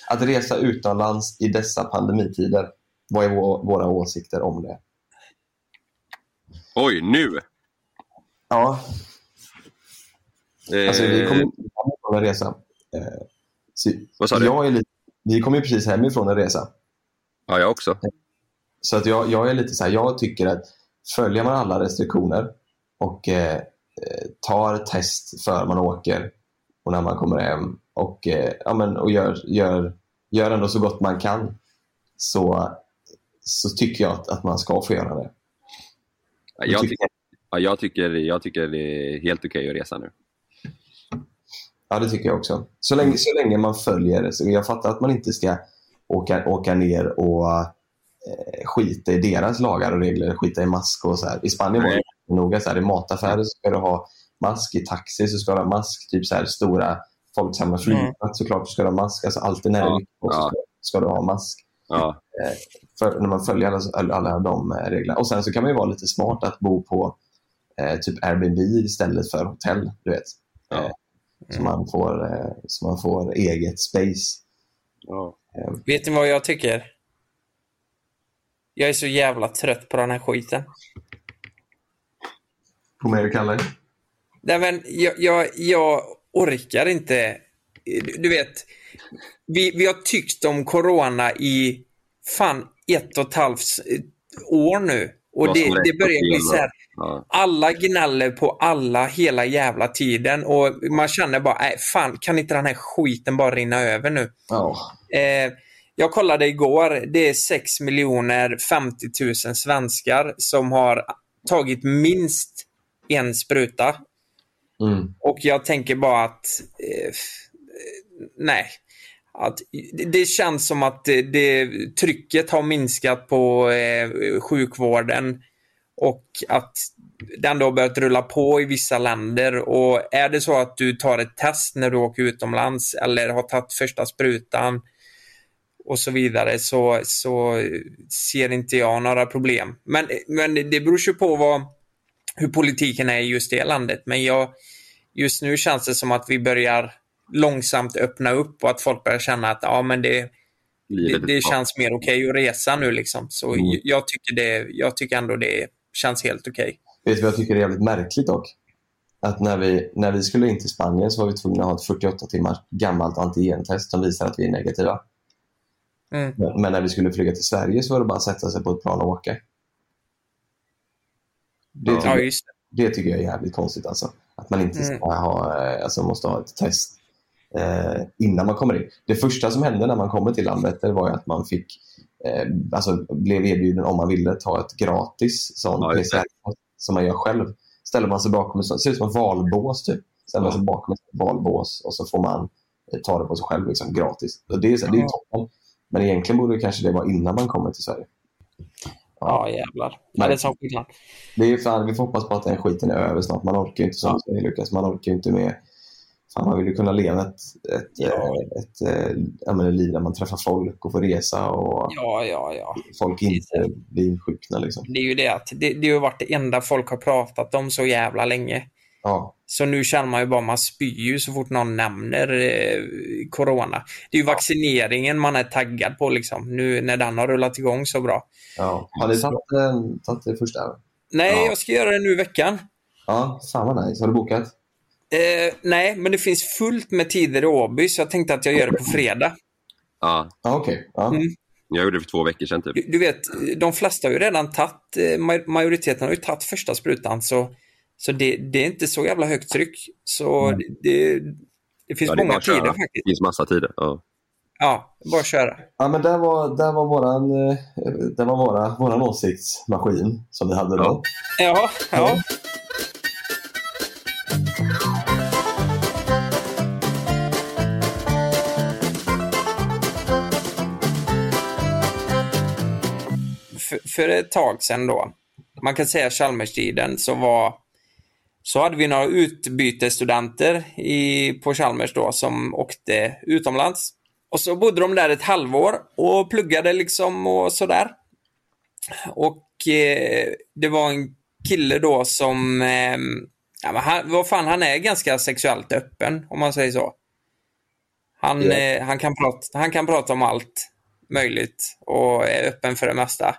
Att resa utomlands i dessa pandemitider. Vad är vå- våra åsikter om det? Oj, nu! Ja, alltså vi kommer inte hem från en resa. Eh, så Vad sa du? Jag är lite... Vi kom ju precis hemifrån en resa. Ja, jag också. Så att jag, jag är lite så här, jag tycker att följer man alla restriktioner och eh, eh, tar test för man åker och när man kommer hem och, eh, ja, men, och gör, gör, gör ändå så gott man kan så, så tycker jag att, att man ska få göra det. Ja, Jag, tycker, ja, jag, tycker, jag tycker det är helt okej att resa nu. Ja, det tycker jag också. Så länge, så länge man följer det. Jag fattar att man inte ska åka, åka ner och eh, skita i deras lagar och regler, skita i mask och så här. I Spanien var det noga så här, i mataffärer så ska du ha mask, i taxi så ska du ha mask, typ så här stora folksamma flygplats såklart ska du ha mask. Alltså alltid när det är så ska, ska du ha mask. Ja. Eh, för när man följer alla, alla, de eh, reglerna. Och sen så kan man ju vara lite smart att bo på eh, typ Airbnb istället för hotell, du vet. Eh, så, man får, eh, så man får eget space. Eh, Vet ni vad jag tycker? Jag är så jävla trött på den här skiten. på mig och Kalle. Nej, men jag, jag, jag orkar inte. Du, du vet, vi, vi har tyckt om corona i fan ett och ett halvt år nu. Och det, det börjar bli så här. Alla gnäller på alla hela jävla tiden och man känner bara, nej fan kan inte den här skiten bara rinna över nu? Ja. Eh, jag kollade igår, det är 6 miljoner 50 000 svenskar som har tagit minst en spruta. Mm. Och jag tänker bara att, eh, nej. Att, det- känns som att det, det, trycket har minskat på eh, sjukvården och att den då har börjat rulla på i vissa länder. Och är det så att du tar ett test när du åker utomlands eller har tagit första sprutan och så vidare så, så ser inte jag några problem. Men, men det beror ju på vad, hur politiken är i just det landet. Men jag, just nu känns det som att vi börjar långsamt öppna upp och att folk börjar känna att ja, men det, det, det känns mer okej att resa nu. Liksom. Så Mm. jag, tycker det, jag tycker ändå det känns helt okej. Vet du vad jag tycker är jävligt märkligt dock? Att när vi, när vi skulle in till Spanien så var vi tvungna att ha ett 48 timmars gammalt antigentest som visar att vi är negativa. Mm. Men, men när vi skulle flyga till Sverige så var det bara att sätta sig på ett plan och åka. Det, Ja, tycker, just det tycker jag är jävligt konstigt. Alltså. Att man inte ska Mm. ha, eh, alltså, måste ha ett test eh, innan man kommer in. Det första som hände när man kommer till Landvetter var att man fick eh, alltså blev erbjuden om man ville ta ett gratis sån Ja, det. PCR som man gör själv. Ställer man sig bakom ett ser ut som ett valbås typ. Ställer man sig bakom ett valbås och så får man eh, ta det på sig själv liksom, gratis. Och det är, så, det är ju Ja. toppen. Men egentligen borde kanske det vara innan man kommer till Sverige. Ja, jävlar. Ja, Nej. det är som skillnad. Det är fan, vi får hoppas på att den skiten är över snart. Man orkar ju inte som säger Lukas, man orkar ju inte med Fan, man vill ju kunna leva ett, ett, eh, ett, ett, ett, liv där man träffar folk och får resa och Ja, ja, ja. folk inte blir insjukna. Liksom. Det är ju det att det, det har varit det enda folk har pratat om så jävla länge. Ja. Så nu känner man ju bara, man spyr ju så fort någon nämner eh, corona. Det är ju vaccineringen man är taggad på liksom, nu när den har rullat igång så bra. Ja. Har ni tagit, eh, tagit det första? Nej, Ja. jag ska göra det nu i veckan. Ja, fan vad nice. Har du bokat? Eh, nej, men det finns fullt med tider i Åby så jag tänkte att jag gör det på fredag. Ja. Ja, okej. Ja. Mm. Jag gjorde det för två veckor sedan typ. Du, du vet, de flesta har ju redan tagit, eh, maj- majoriteten har ju tagit första sprutan så, så det, det är inte så jävla högt tryck. Så det, det, det finns Ja, det många att köra. tider faktiskt. Det finns massa tider. Ja. Ja, bara köra. Ja, men där var, där var våran, eh, där var våra, våran åsiktsmaskin som vi hade då. Ja, ja. För, för ett tag sedan då, man kan säga Chalmerstiden, så var så hade vi några utbytesstudenter i, på Chalmers då som åkte utomlands. Och så bodde de där ett halvår och pluggade liksom och sådär. Och eh, det var en kille då som, eh, ja, han, vad fan, han är ganska sexuellt öppen om man säger så. Han, eh, han, kan prata, han kan prata om allt möjligt och är öppen för det mesta.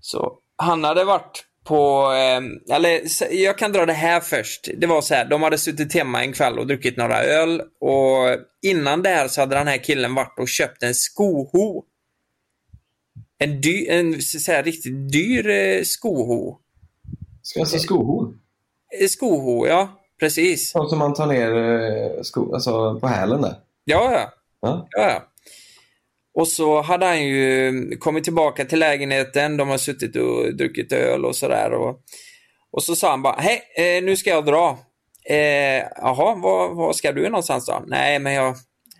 Så han hade varit på, eh, eller jag kan dra det här först. Det var så här, de hade suttit hemma en kväll och druckit några öl och innan det här så hade den här killen varit och köpt en skoho. En, dy, en så här, riktigt dyr eh, skoho. Ska jag säga skohorn? Eh, Skoho, ja. Precis. Sånt som man tar ner eh, sko, alltså på hälen där. Ja, ja. Ja. Ja, ja. Och så hade han ju mm, kommit tillbaka till lägenheten. De har suttit och druckit öl och sådär. Och, och så sa han bara, hej, eh, nu ska jag dra. Eh, Jaha, var, var ska du någonstans då? Nej, men jag,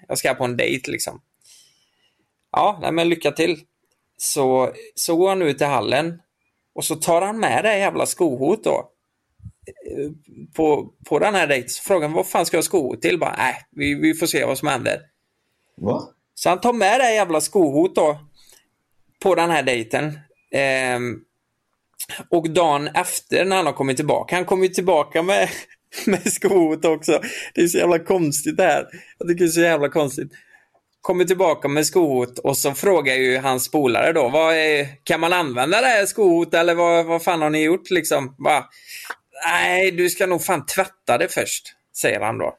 jag ska på en dejt liksom. Ja, nej, men lycka till. Så, så går han ut i hallen och så tar han med det jävla skohot då. Eh, på, på den här dejten. Så frågar han, vad fan ska jag ha skohot till? Bara, nej, vi, vi får se vad som händer. Va? Så han tar med det här jävla skohot då på den här dejten. Ehm, och dagen efter när han har kommit tillbaka, han kommer ju tillbaka med, med skohot också. Det är så jävla konstigt det här. Jag tycker det är så jävla konstigt. Kommer tillbaka med skohot och så frågar ju hans polare då, vad är, kan man använda det här skohot eller vad, vad fan har ni gjort liksom? Bara, Nej, du ska nog fan tvätta det först, säger han då.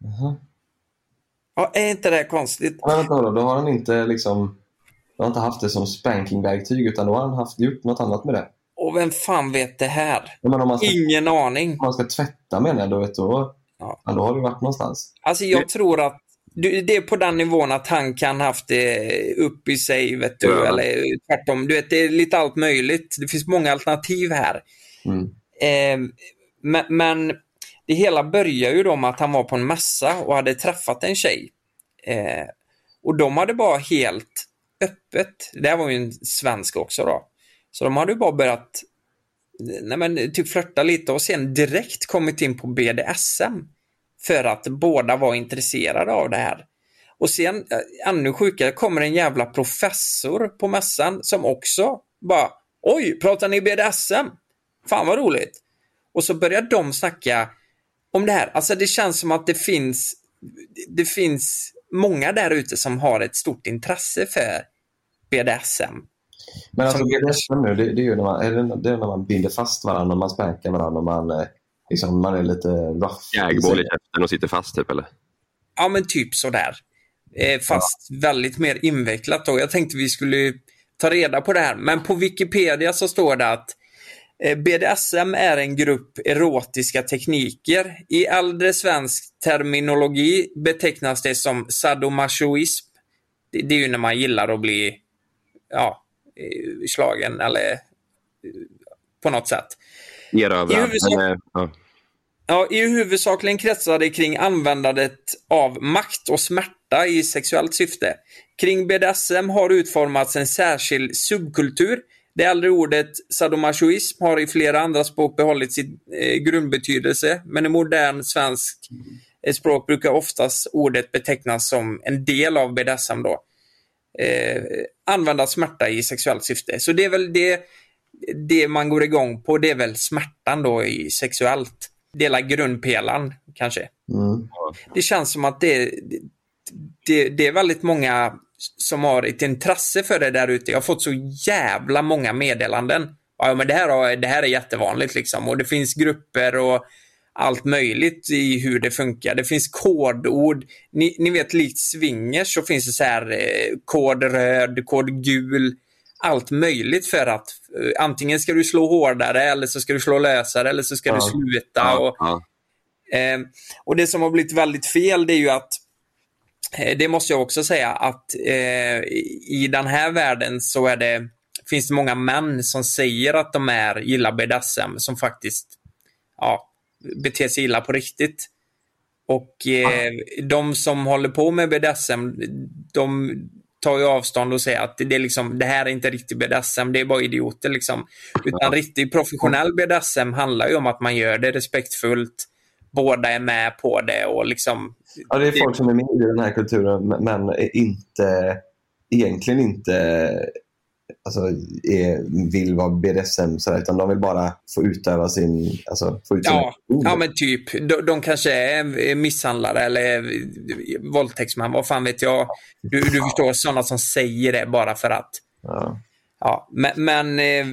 Jaha. Ja, är inte det konstigt? Men vänta då, då har han inte liksom då har inte haft det som spankingverktyg utan då har han haft, gjort något annat med det. Och vem fan vet det här? Man ska, Ingen aning. om man ska tvätta menar jag, då, vet, då, ja. då har du varit någonstans. Alltså jag tror att du- det är på den nivån att han kan haft det upp i sig, vet du, Ja. eller tvärtom. Du vet, det är lite allt möjligt. Det finns många alternativ här. Mm. Eh, men, men det hela börjar ju då med att han var på en mässa och hade träffat en tjej. Eh, och de hade bara helt öppet, det här var ju en svensk också då, så de hade ju bara börjat nej men, typ flörta lite och sen direkt kommit in på BDSM. För att båda var intresserade av det här. Och sen, eh, ännu sjukare, kommer en jävla professor på mässan som också bara Oj, pratar ni BDSM? Fan vad roligt. Och så börjar de snacka om det här. Alltså det känns som att det finns det finns många där ute som har ett stort intresse för BDSM. Men alltså Som- BDSM nu, det, det är ju när man, är det, det är när man binder fast varandra, när man spankar varandra och man, eh, liksom, man är lite rough. Jägboll i käften och sitter fast typ eller? Ja, men typ sådär. Eh, fast väldigt mer invecklat då. Jag tänkte vi skulle ta reda på det här. Men på Wikipedia så står det att Eh, BDSM är en grupp erotiska tekniker. I äldre svensk terminologi betecknas det som sadomasochism. Det, är ju när man gillar att bli ja, eh, slagen eller eh, på något sätt. Erövrad. I huvudsak- eh, ja. Ja, I huvudsakligen kretsar det kring användandet av makt och smärta i sexuellt syfte. Kring BDSM har utformats en särskild subkultur. Det äldre ordet sadomasochism har i flera andra språk behållit sin eh, grundbetydelse, men i modern svensk eh, språk brukar oftast ordet betecknas som en del av BDSM. Då. Eh, använda smärta i sexuellt syfte. Så det är väl det, det man går igång på, det är väl smärtan då i sexuellt. Dela grundpelaren kanske. Mm. Det känns som att det, det, det är väldigt många som har ett intresse för det där ute. Jag har fått så jävla många meddelanden. Ja, men det här, har- det här är jättevanligt liksom. Och det finns grupper och allt möjligt i hur det funkar. Det finns kodord. Ni, ni vet, likt swingers så finns det så här eh, kod röd, kod gul. Allt möjligt för att eh, antingen ska du slå hårdare eller så ska du slå lösare eller så ska du Ja. sluta. Ja, och, ja. Eh, och det som har blivit väldigt fel det är ju att det måste jag också säga att eh, i- den här världen så är det, finns det många män som säger att de är gillar BDSM som faktiskt ja, beter sig illa på riktigt. Och eh, de som håller på med BDSM, de tar ju avstånd och säger att det, är liksom, det här är inte riktig BDSM, det är bara idioter. Liksom. Utan riktig professionell BDSM handlar ju om att man gör det respektfullt, båda är med på det och liksom... Ja, det är folk som är med i den här kulturen men inte, egentligen inte alltså, är, vill vara BDSM sådär, utan de vill bara få utöva sin... Alltså, få ut Ja, ja men typ. De, de kanske är misshandlare eller våldtäktsmän, vad fan vet jag. Du, du förstår, sådana som säger det bara för att. Ja. Ja, men, men eh,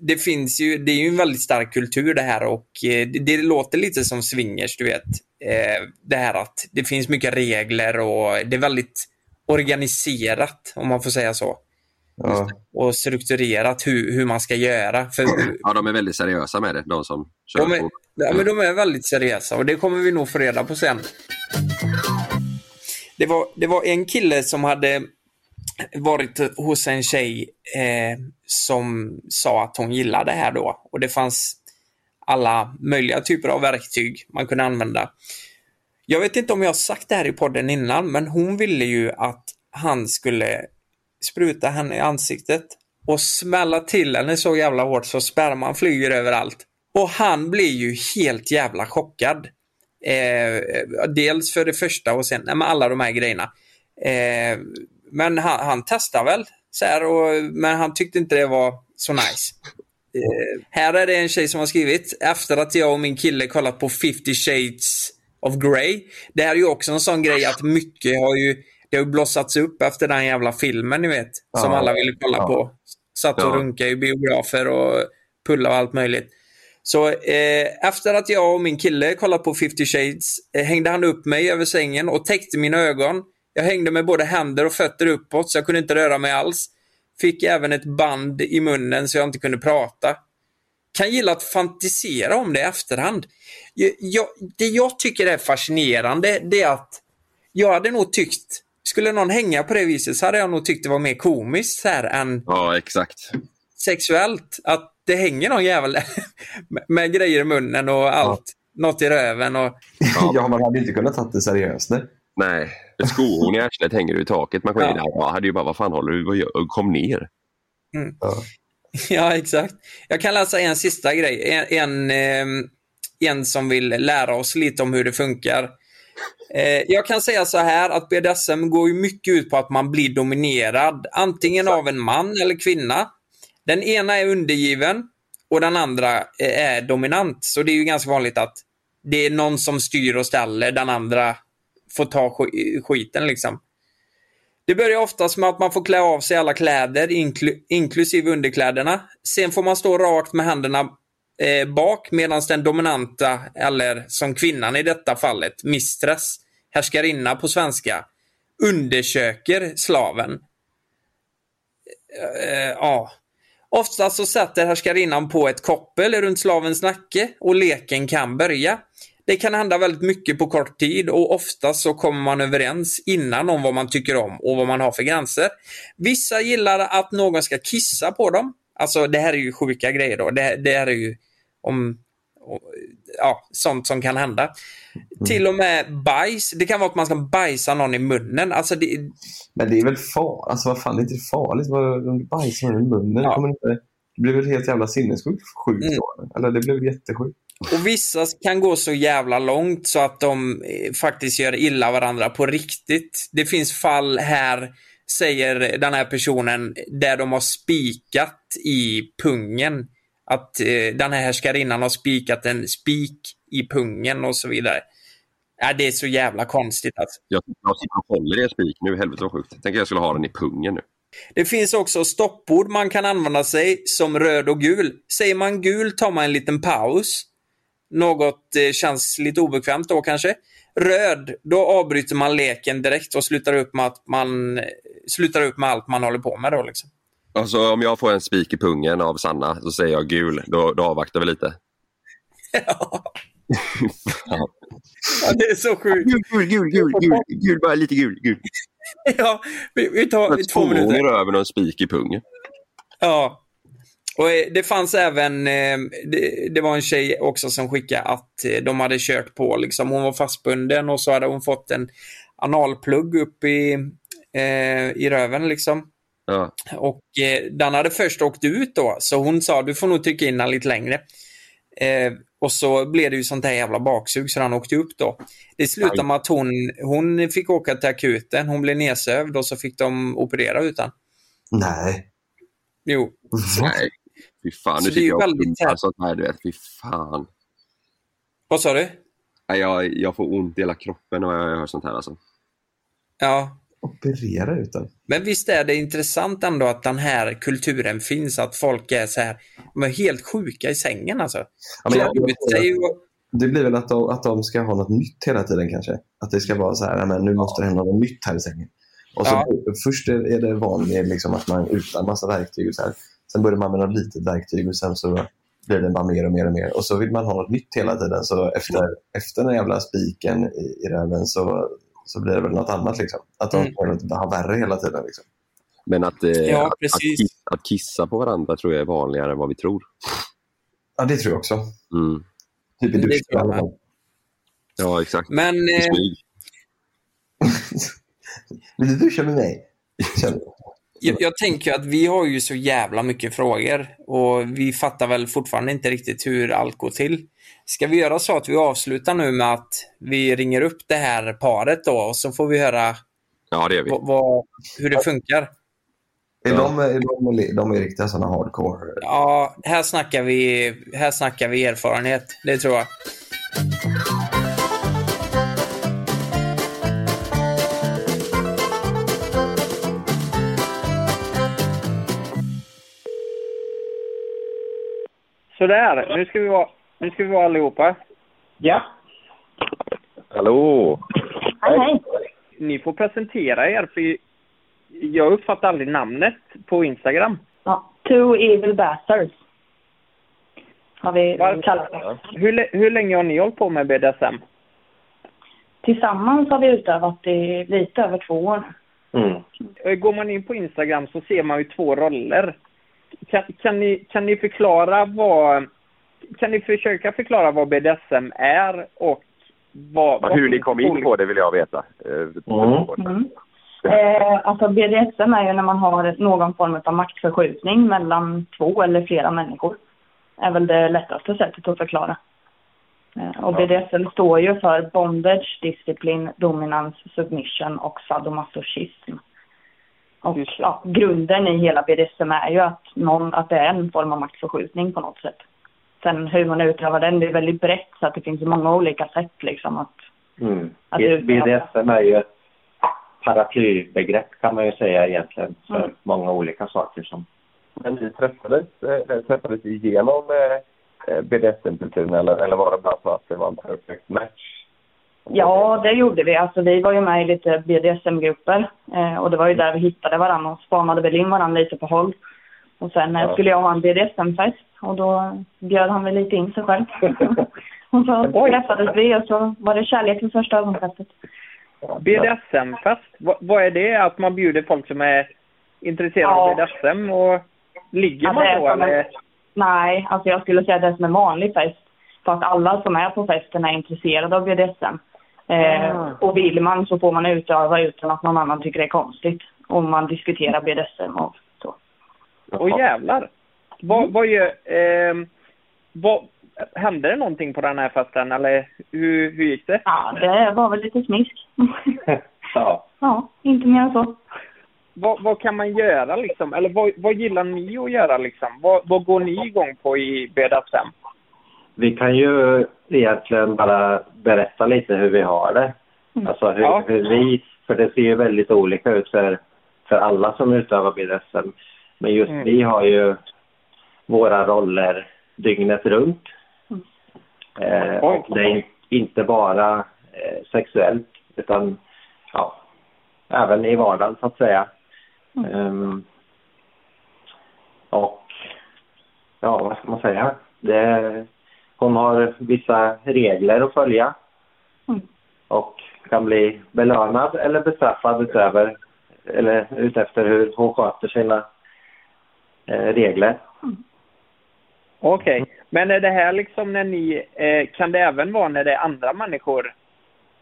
det finns ju, det är ju en väldigt stark kultur det här och eh, det, det låter lite som swingers, du vet. Eh, det här att det finns mycket regler och det är väldigt organiserat, om man får säga så. Ja. Och strukturerat hur, hur man ska göra. För ja, de är väldigt seriösa med det, de som kör de är, på. ja, men de är väldigt seriösa och det kommer vi nog få reda på sen. Det var, det var en kille som hade varit hos en tjej eh, som sa att hon gillade det här då. Och det fanns alla möjliga typer av verktyg man kunde använda. Jag vet inte om jag har sagt det här i podden innan, men hon ville ju att han skulle spruta henne i ansiktet och smälla till henne så jävla hårt så sperman flyger överallt. Och han blir ju helt jävla chockad. Eh, dels för det första och sen nej, men alla de här grejerna. Eh, men han, han testar väl, så här, och, men han tyckte inte det var så nice. Eh, här är det en tjej som har skrivit, efter att jag och min kille kollat på 50 shades of Grey. Det här är ju också en sån grej att mycket har ju, det har blossats upp efter den jävla filmen ni vet, som Ja. alla ville kolla Ja. på. Satt och Ja. runkade i biografer och pulla och allt möjligt. Så eh, efter att jag och min kille kollat på 50 shades eh, hängde han upp mig över sängen och täckte mina ögon. Jag hängde med både händer och fötter uppåt så jag kunde inte röra mig alls. Fick även ett band i munnen så jag inte kunde prata. Kan gilla att fantisera om det i efterhand. Jag, jag, det jag tycker är fascinerande det är att jag hade nog tyckt, skulle någon hänga på det viset så hade jag nog tyckt det var mer komiskt här än Ja, exakt. sexuellt. Att det hänger någon jävel med, med grejer i munnen och allt. Något i röven och... Ja, man hade inte kunnat ta det seriöst. Nej. Nej, ett skohorn i arslet hänger i taket. Man kommer Ja. in där och hade ju bara, vad fan håller du vad gör? Kom ner. Mm. Ja, exakt. Jag kan läsa en sista grej. En, en, ehm, en som vill lära oss lite om hur det funkar. Eh, jag kan säga så här att BDSM går ju mycket ut på att man blir dominerad. Antingen av en man eller kvinna. Den ena är undergiven och den andra eh, är dominant. Så det är ju ganska vanligt att det är någon som styr och ställer, den andra får ta skiten liksom. Det börjar oftast med att man får klä av sig alla kläder, inkl inklusive underkläderna. Sen får man stå rakt med händerna eh, bak medan den dominanta, eller som kvinnan i detta fallet, mistress, härskarinna på svenska, undersöker slaven. Eh, eh ja. Oftast så sätter härskarinnan på ett koppel runt slavens nacke och leken kan börja. Det kan hända väldigt mycket på kort tid och ofta så kommer man överens innan om vad man tycker om och vad man har för gränser. Vissa gillar att någon ska kissa på dem. Alltså det här är ju sjuka grejer då. Det, det här är ju om, ja, sånt som kan hända. Till och med bajs. Det kan vara att man ska bajsa någon i munnen. Alltså det, Men det är väl farligt? Alltså vad fan, det är inte farligt om du bajsar någon i munnen. Det kommer inte... Det blir väl helt jävla sinnessjukt sjukt Mm. Eller det blir väl jättesjukt? Och vissa kan gå så jävla långt så att de eh, faktiskt gör illa varandra på riktigt. Det finns fall här, säger den här personen, där de har spikat i pungen. Att eh, den här härskarinnan har spikat en spik i pungen och så vidare. Ja, det är så jävla konstigt alltså. Jag, jag sitter och håller i en spik nu, helvete vad sjukt. Tänk att jag skulle ha den i pungen nu. Det finns också stoppord man kan använda sig som röd och gul. Säger man gul tar man en liten paus. Något eh, känns lite obekvämt då kanske. Röd, då avbryter man leken direkt och slutar upp med, att man, eh, slutar upp med allt man håller på med. Då, liksom. Alltså om jag får en spik i pungen av Sanna så säger jag gul, då, då avvaktar vi lite. ja. Ja, det är så sjukt. Gul, gul, gul, gul, gul, bara lite gul. gul. ja, vi, vi tar två minuter. i röven och en spik i pungen. Ja. Och eh, det fanns även, eh, det, var en tjej också som skickade att eh, de hade kört på, liksom. hon var fastbunden och så hade hon fått en analplugg upp i, i röven liksom. Ja. Och den hade först åkt ut då, så hon sa du får nog trycka in den lite längre. Och så blev det ju sånt här jävla baksug så den åkte upp då. Det slutade med att hon, hon fick åka till akuten, hon blev nedsövd och så fick de operera utan. Nej. Jo. Nej, fy fan. Så Nu det är jag väldigt väldigt sånt här, du vet. Fy fan. Vad sa du? Nej, jag, jag får ont i hela kroppen när jag hör sånt här alltså. Ja. Operera utan. Men visst är det intressant ändå att den här kulturen finns, att folk är så här, de är helt sjuka i sängen alltså. Ja, men jag- ut och, Det blir väl att de, att de ska ha något nytt hela tiden kanske. Att det ska vara så här, "Ja, men nu måste det hända något nytt här i sängen. Och så, Ja. Först är är det vanligt liksom, att man utan massa verktyg. Och så här. Sen börjar man med något litet verktyg och sen så blir det bara mer och mer och mer. Och så vill man ha något nytt hela tiden. Så efter, efter den jävla spiken i, i röven så, så blir det väl något annat. Liksom. Att de Mm. mm. ha värre hela tiden. Liksom. Men att, eh, Ja, att, att, kissa, att kissa på varandra tror jag är vanligare än vad vi tror. Ja, det tror jag också. Mm. Typ i Det duschen. Ja, exakt. Men eh. Vill du duscha med mig? Känner jag. Jag, jag tänker att vi har ju så jävla mycket frågor och vi fattar väl fortfarande inte riktigt hur allt går till. Ska vi göra så att vi avslutar nu med att vi ringer upp det här paret då och så får vi höra Ja, det vi. hur det funkar. Är de, är de, de är riktiga sådana hardcore? Ja, här snackar vi, här snackar vi erfarenhet. Det tror jag. Sådär, nu ska vi vara, nu ska vi vara allihopa. Ja. Hallå! Hej, hej. Ni får presentera er, för jag uppfattar aldrig namnet på Instagram. Ja, Two Evil Bastards. Har vi kallat det. Hur, hur länge har ni hållit på med BDSM? Tillsammans har vi utövat i lite över två år. Eh, Går man in på Instagram så ser man ju två roller. Kan, kan, ni, kan ni förklara vad... Kan ni försöka förklara vad BDSM är och vad... Ja, hur ni kom in på det vill jag veta. Eh, Mm. Eh, alltså BDSM är ju när man har någon form av maktförskjutning mellan två eller flera människor. är väl det lättaste sättet att förklara. Eh, och BDSM står ju för bondage, disciplin, dominans, submission och sadomasochism. Och ja, grunden i hela BDSM är ju att, någon, att det är en form av maktförskjutning på något sätt. Sen hur man utövar den, det är väldigt brett så att det finns många olika sätt liksom att Mm. Att. BDSM är ju ett paraplybegrepp kan man ju säga egentligen för Mm. många olika saker som Men ni träffades, eh, träffades igenom eh, BDSM-kulturen eller, eller var det bara så att det var en perfect match? Ja, det gjorde vi. Alltså, vi var ju med i lite BDSM-grupper eh, och det var ju där vi hittade varandra och spanade väl in varandra lite på håll. Och sen eh, skulle jag ha en BDSM-fest och då bjöd han väl lite in sig själv. och så träffades vi och så var det kärlek vid första ögonkastet. BDSM-fest, vad, vad är det? Att man bjuder folk som är intresserade Ja. av BDSM och ligger Ja, man då en- eller? Nej, alltså jag skulle säga det är som en vanlig fest. För att alla som är på festen är intresserade av BDSM. Eh. Och vill man så får man utöva utan att någon annan tycker det är konstigt. Om man diskuterar BDSM och så. Åh jävlar! Vad, vad gör... ehm, vad, hände det någonting på den här festen eller hur, hur gick det? Ja, det var väl lite smisk. Ja. ja, inte mer än så. Vad, vad kan man göra liksom? Eller vad, vad gillar ni att göra liksom? Vad, vad går ni igång på i BDSM? Vi kan ju egentligen bara berätta lite hur vi har det. Alltså hur, Ja. hur vi, för det ser ju väldigt olika ut för, för alla som utövar BDSM. Men just Mm. vi har ju våra roller dygnet runt. Eh, och det är inte bara eh, sexuellt utan ja, även i vardagen så att säga. Ehm, och ja, vad ska man säga? Det, hon har vissa regler att följa. Och kan bli belönad eller bestraffad utöver eller utefter hur hon sköter sina eh, regler. Okej, men är det här liksom när ni... Eh, kan det även vara när det är andra människor?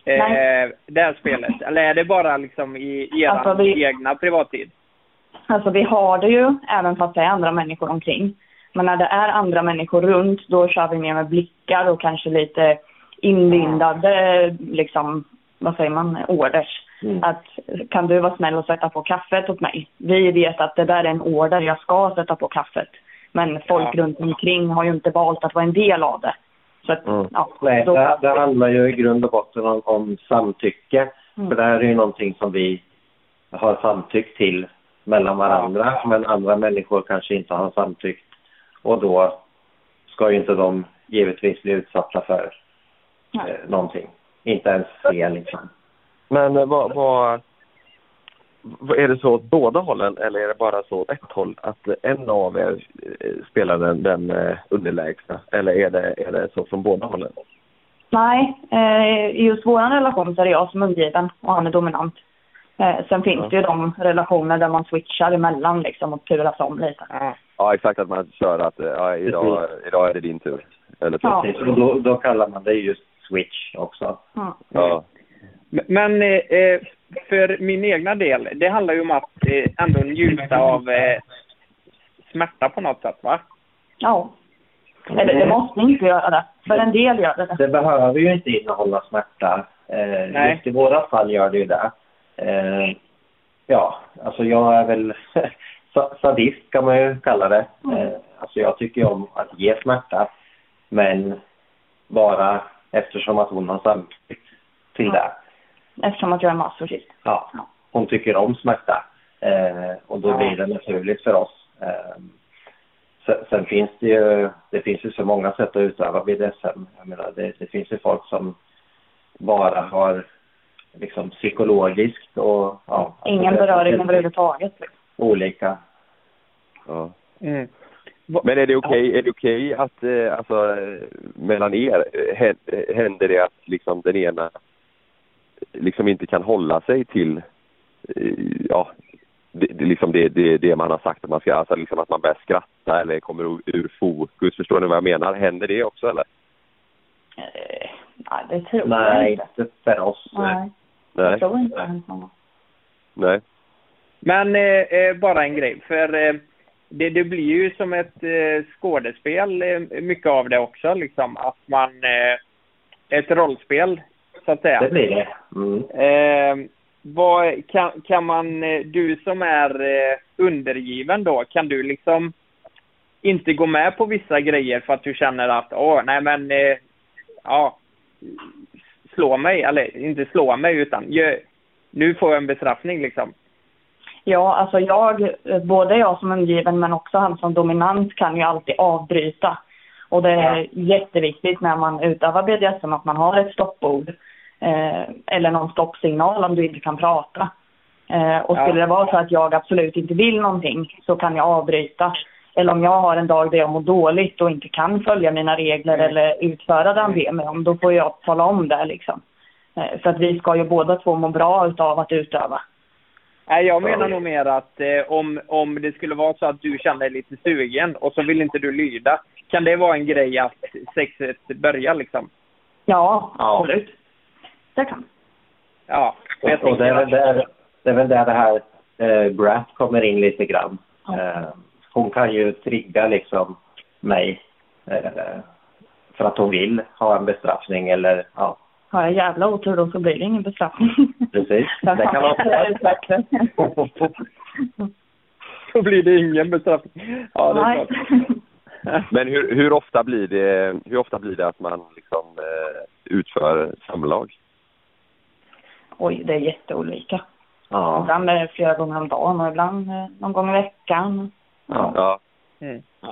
Eh, Nej. det här spelet? Eller är det bara liksom i er Alltså, vi- egna privattid? Alltså vi har det ju även fast det är andra människor omkring. Men när det är andra människor runt då kör vi mer med blickar och kanske lite inlindade liksom, vad säger man, orders. Att kan du vara snäll och sätta på kaffet åt mig? Vi vet att det där är en order, jag ska sätta på kaffet. Men folk Ja. runt omkring har ju inte valt att vara en del av det. Så att, ja, Nej, då, det, det handlar ju i grund och botten om, om samtycke. Mm. För det här är ju någonting som vi har samtyckt till mellan varandra. Men andra människor kanske inte har samtyckt. Och då ska ju inte de givetvis bli utsatta för eh, någonting. Inte ens se liksom. Men eh, vad, vad, vad- är det så åt båda hållen eller är det bara så åt ett håll? Att en av er eh, spelar den, den eh, underlägsna? Eller är det, är det så från båda hållen? Nej, eh, i just vår relation så är det jag som är undergiven och han är dominant. Eh, sen finns Ja. det ju de relationer där man switchar emellan liksom och turas om lite. Ja, exakt att man kör att eh, ja, idag, idag är det din tur. Eller så. Ja. Och då, då kallar man det just switch också. Ja. Men- Men eh, eh, för min egna del, det handlar ju om att eh, ändå njuta av eh, smärta på något sätt, va? Ja. Eller det måste inte göra det. För en del gör det det. Behöver ju inte innehålla smärta. Eh, Nej. just i våra fall gör det ju det. Eh, ja, alltså jag är väl sadist kan man ju kalla det. Eh, alltså jag tycker om att ge smärta. Men bara eftersom att hon har samtyckt till det. Eftersom att jag är masochist. Ja, hon tycker om smärta. Eh, och då blir det naturligt för oss. Eh, sen, finns det ju, det finns ju så många sätt att utöva BDSM. Jag menar, det, det finns ju folk som bara har liksom psykologiskt och ja. Ingen alltså, det- beröring överhuvudtaget. Olika. Ja. Mm. Men är det okej är det okej att eh, alltså, mellan er hän- händer det att liksom den ena liksom inte kan hålla sig till eh, ja, det, det, liksom det, det, det man har sagt att man ska, alltså liksom att man börjar skratta eller kommer ur- fokus. Förstår ni vad jag menar? Händer det också eller? Eh, nej, det tror jag Nej, inte. inte för oss. Nej, Nej. jag tror inte det har hänt gång. Nej. Men eh, eh, bara en grej, för eh, det, det blir ju som ett eh, skådespel, eh, mycket av det också, liksom att man... Eh, ett rollspel, så att säga. Det blir det. Mm. Vad, kan, kan man, du som är undergiven då, kan du liksom inte gå med på vissa grejer för att du känner att, åh, nej men, ja, slå mig, eller inte slå mig utan, nu får jag en bestraffning liksom. Ja, alltså jag, både jag som undergiven men också han som dominant kan ju alltid avbryta. Och det är jätteviktigt när man utövar BDSM att man har ett stoppord. Eh, eller någon stoppsignal om du inte kan prata. Eh, och skulle det vara så att jag absolut inte vill någonting så kan jag avbryta. Eller om jag har en dag där jag mår dåligt och inte kan följa mina regler eller utföra det han ber mig om, då får jag tala om det liksom. Eh, för att vi ska ju båda två må bra utav att utöva. Nej, jag menar nog mer att eh, om, om det skulle vara så att du känner dig lite sugen och så vill inte du lyda, kan det vara en grej att sexet börjar liksom? Ja, absolut. Det kan. Ja, och jag Och, det, är väl där, det är väl där det här eh, Brat kommer in lite grann. Eh, hon kan ju trigga liksom mig eh, för att hon vill ha en bestraffning eller ja, Har jag jävla otur då så blir det ingen bestraffning. precis. Det kan vara så. Då blir det ingen bestraffning. Ja, det är klart. Men hur, hur, ofta blir det, hur ofta blir det att man liksom, eh, utför samlag? Oj, det är jätteolika. Ja. Ibland är det flera gånger om dagen och ibland eh, någon gång i veckan. Ja. Ja.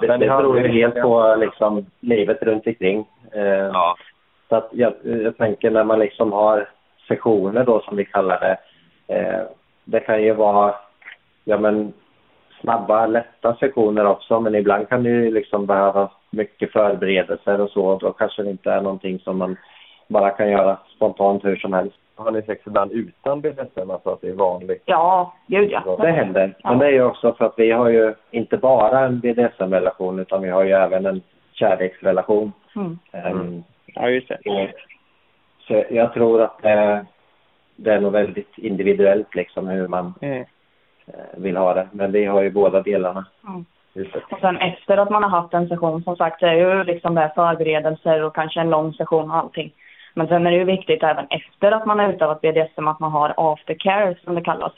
Det, det beror ju helt på liksom, livet runt omkring. Eh, Så att jag, jag tänker när man liksom har sessioner då som vi kallar det. Eh, det kan ju vara ja, men, snabba, lätta sessioner också men ibland kan det ju liksom behöva mycket förberedelser och så. Då kanske det inte är någonting som man bara kan göra spontant hur som helst. Har ni sex ibland utan BDSM, alltså att det är vanligt? Ja, gud ja. Det händer. Men det är ju också för att vi har ju inte bara en BDSM-relation utan vi har ju även en kärleksrelation. Mm. Ehm, Ja, just det. Så jag tror att det, det är nog väldigt individuellt liksom hur man Mm. eh, vill ha det. Men vi har ju båda delarna. Mm. Och sen efter att man har haft en session, som sagt, det är ju liksom det förberedelser och kanske en lång session och allting. Men sen är det ju viktigt även efter att man har utövat BDSM att man har aftercare som det kallas.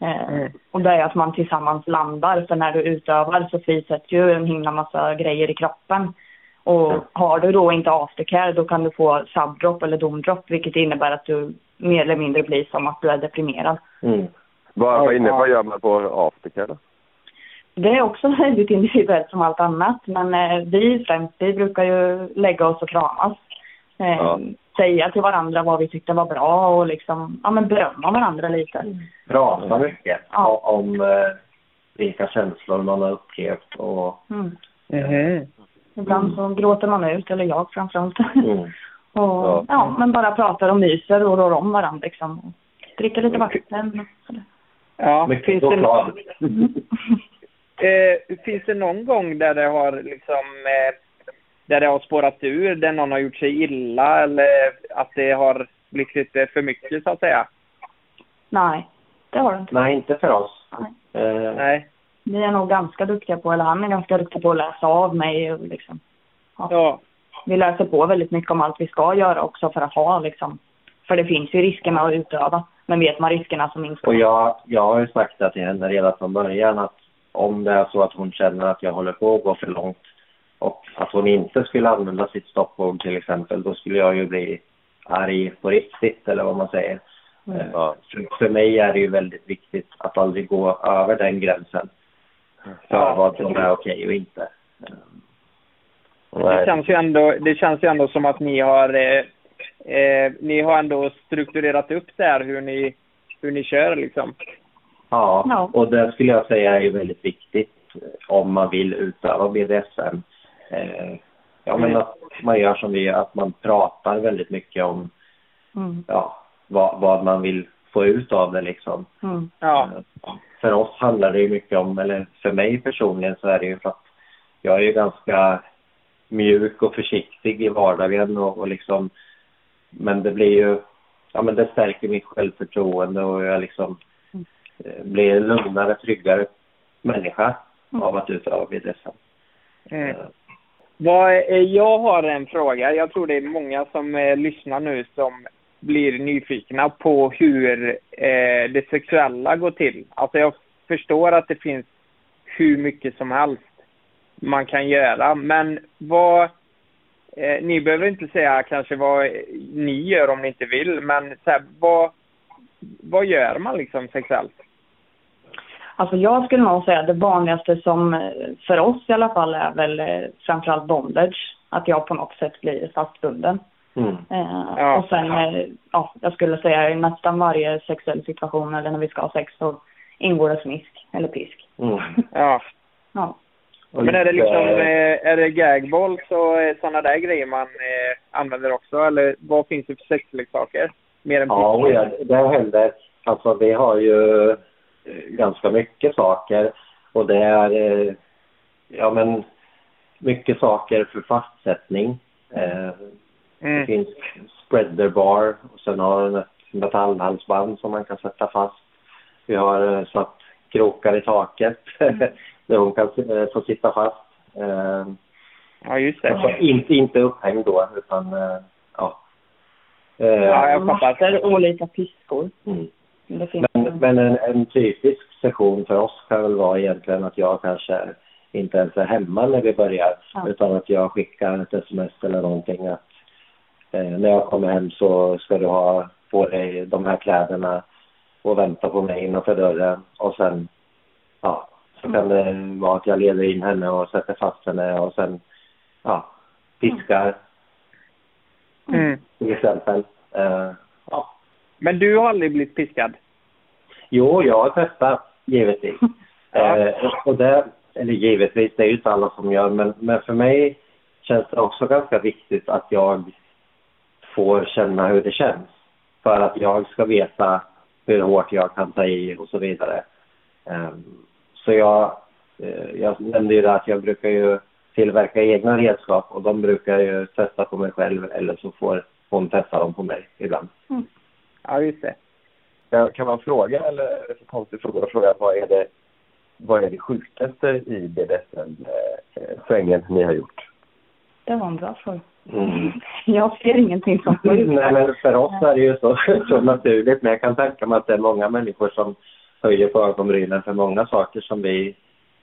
Eh, Mm. Och det är att man tillsammans landar. För när du utövar så frisätts ju en himla massa grejer i kroppen. Och har du då inte aftercare då kan du få subdrop eller domdrop vilket innebär att du mer eller mindre blir som att du är deprimerad. Mm. Vad, vad, inne, vad gör man på aftercare då? Det är också väldigt individuellt som allt annat. Men eh, vi främst, vi brukar ju lägga oss och kramas. Eh, Ja. Säga till varandra vad vi tyckte var bra och liksom, ja men berömma varandra lite. Prata mycket Ja. om eh, vilka känslor man har upplevt och Mm. Mhm. Ibland så gråter man ut, eller jag framförallt. mm. och, ja. men bara pratar och myser och rår om varandra liksom. Och Dricker lite vatten. Ja, mycket finns det, choklad. eh, finns det någon gång där det har liksom eh, där det har spårat ur, där någon har gjort sig illa eller att det har blivit lite för mycket så att säga? Nej, det har du inte. Nej, inte för oss. Nej. Eh, Nej. Vi är nog ganska duktiga på, eller han är ganska duktig på att läsa av mig och liksom. Ja. Vi läser på väldigt mycket om allt vi ska göra också för att ha liksom. För det finns ju risker med att utöva. Men vet man riskerna så minskar Och jag, jag har ju sagt det till henne redan från början att om det är så att hon känner att jag håller på att gå för långt och att hon inte skulle använda sitt stoppord till exempel, då skulle jag ju bli arg på riktigt eller vad man säger. Mm. Eh, För, för mig är det ju väldigt viktigt att aldrig gå över den gränsen för Ja. vad som är okej och inte. Det känns ju ändå, det känns ju ändå som att ni har eh, eh, ni har ändå strukturerat upp där hur ni, hur ni kör liksom. Ja, och det skulle jag säga är ju väldigt viktigt eh, om man vill utöva BDSM. Eh, ja, men Mm. att man gör som vi gör, att man pratar väldigt mycket om Mm. ja, vad, vad man vill få ut av det liksom. Mm. Ja. För oss handlar det ju mycket om, eller för mig personligen så är det ju för att jag är ju ganska mjuk och försiktig i vardagen och, och liksom men det blir ju, ja men det stärker mitt självförtroende och jag liksom eh, blir en lugnare, tryggare människa av att utöva BDSM. Mm. Vad, jag har en fråga. Jag tror det är många som eh, lyssnar nu som blir nyfikna på hur eh, det sexuella går till. Alltså jag förstår att det finns hur mycket som helst man kan göra. Men vad... Eh, ni behöver inte säga kanske vad ni gör om ni inte vill, men så här, vad, vad gör man liksom sexuellt? Alltså jag skulle nog säga det vanligaste som eh, för oss i alla fall är väl eh, framförallt bondage. Att jag på något sätt blir fastbunden. Mm. Eh, Och sen, eh, ja, jag skulle säga i nästan varje sexuell situation eller när vi ska ha sex så ingår det smisk eller pisk. Mm. Ja. Ja. Men är det liksom, eh, är det gagballs och eh, sådana där grejer man eh, använder också? Eller vad finns det för sexleksaker? Mer än Ja, och ja, det händer. Alltså vi har ju eh, ganska mycket saker och det är eh, ja men mycket saker för fastsättning. Eh, Det finns spreader bar och sen har den ett metallhalsband som man kan sätta fast. Vi har eh, satt krokar i taket där hon kan eh, få sitta fast. Eh, Ja, just det. Alltså, inte, inte upphängd då utan eh, ja. Eh, Ja, jag fattar. Massor olika piskor. Mm. Men, men en, en typisk session för oss kan väl vara egentligen att jag kanske inte ens är hemma när vi börjar Ja. utan att jag skickar ett sms eller någonting att när jag kommer hem så ska du ha på dig de här kläderna och vänta på mig innanför dörren och sen ja, så kan det vara att jag leder in henne och sätter fast henne och sen ja, piskar Mm. till exempel. Eh, ja. Men du har aldrig blivit piskad? Jo, jag har testat, givetvis. eh, och det, eller givetvis, det är ju inte alla som gör, men, men för mig känns det också ganska viktigt att jag får känna hur det känns. För att jag ska veta hur hårt jag kan ta i och så vidare. Ehm, så jag, eh, jag nämnde ju det att jag brukar ju tillverka egna redskap och de brukar jag ju testa på mig själv eller så får hon testa dem på mig ibland. Ja, just det. Kan, kan man fråga, eller är det för konstig fråga att fråga, vad är det, vad är det sjukaste i BDSM-svängen ni har gjort? Det var en bra fråga. Mm. Jag ser ingenting som Nej, men för oss är det ju så, så naturligt. Men jag kan tänka mig att det är många människor som höjer på ögonbrynen för många saker som vi...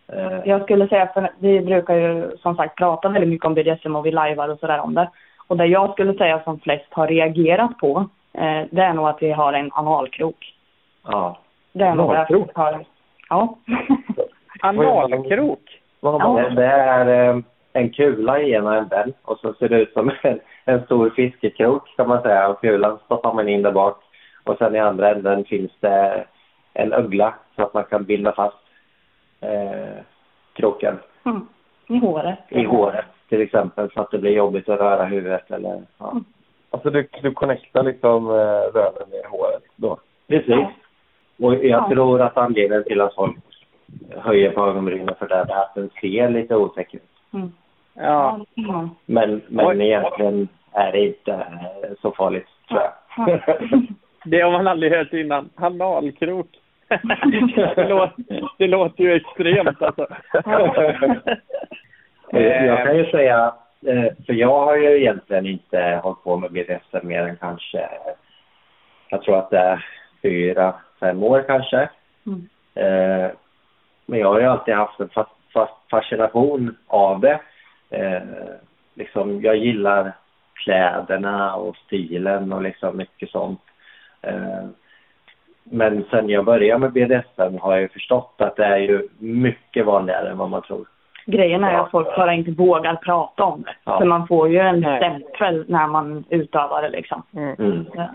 Eh, Jag skulle säga, för vi brukar ju som sagt prata väldigt mycket om BDSM och vi lajvar och sådär om det. Och det jag skulle säga som flest har reagerat på, eh, det är nog att vi har en analkrok. ja. Det är Analkrok? har. Ja. Analkrok? Det, det är eh, en kula i ena änden och så ser det ut som en, en stor fiskekrok kan man säga. Och kulan stoppar man in där bak. Och sen i andra änden finns det en ögla så att man kan binda fast eh, kroken Mm. I håret. i håret till exempel så att det blir jobbigt att röra huvudet eller ja. Alltså du, du connectar liksom eh, röven med håret då? Precis. Och jag Ja. tror att anledningen till att folk höjer på ögonbrynen för det är att den ser lite otäck ut. Mm. Ja. Men, men egentligen är det inte eh, så farligt tror jag. Det har man aldrig hört innan. Analkrok. det, låter, det låter ju extremt alltså. Eh, Jag kan ju säga, eh, för jag har ju egentligen inte hållit på med BDSM mer än kanske, jag tror att det är fyra, fem år kanske. Mm. Men jag har ju alltid haft en fa- fa- fascination av det. Eh, Liksom, jag gillar kläderna och stilen och liksom mycket sånt. Eh, Men sen jag började med BDSM har jag ju förstått att det är ju mycket vanligare än vad man tror. Grejen är att folk bara inte vågar prata om det. Ja. För man får ju en stämpel när man utövar det liksom. Mm. Ja.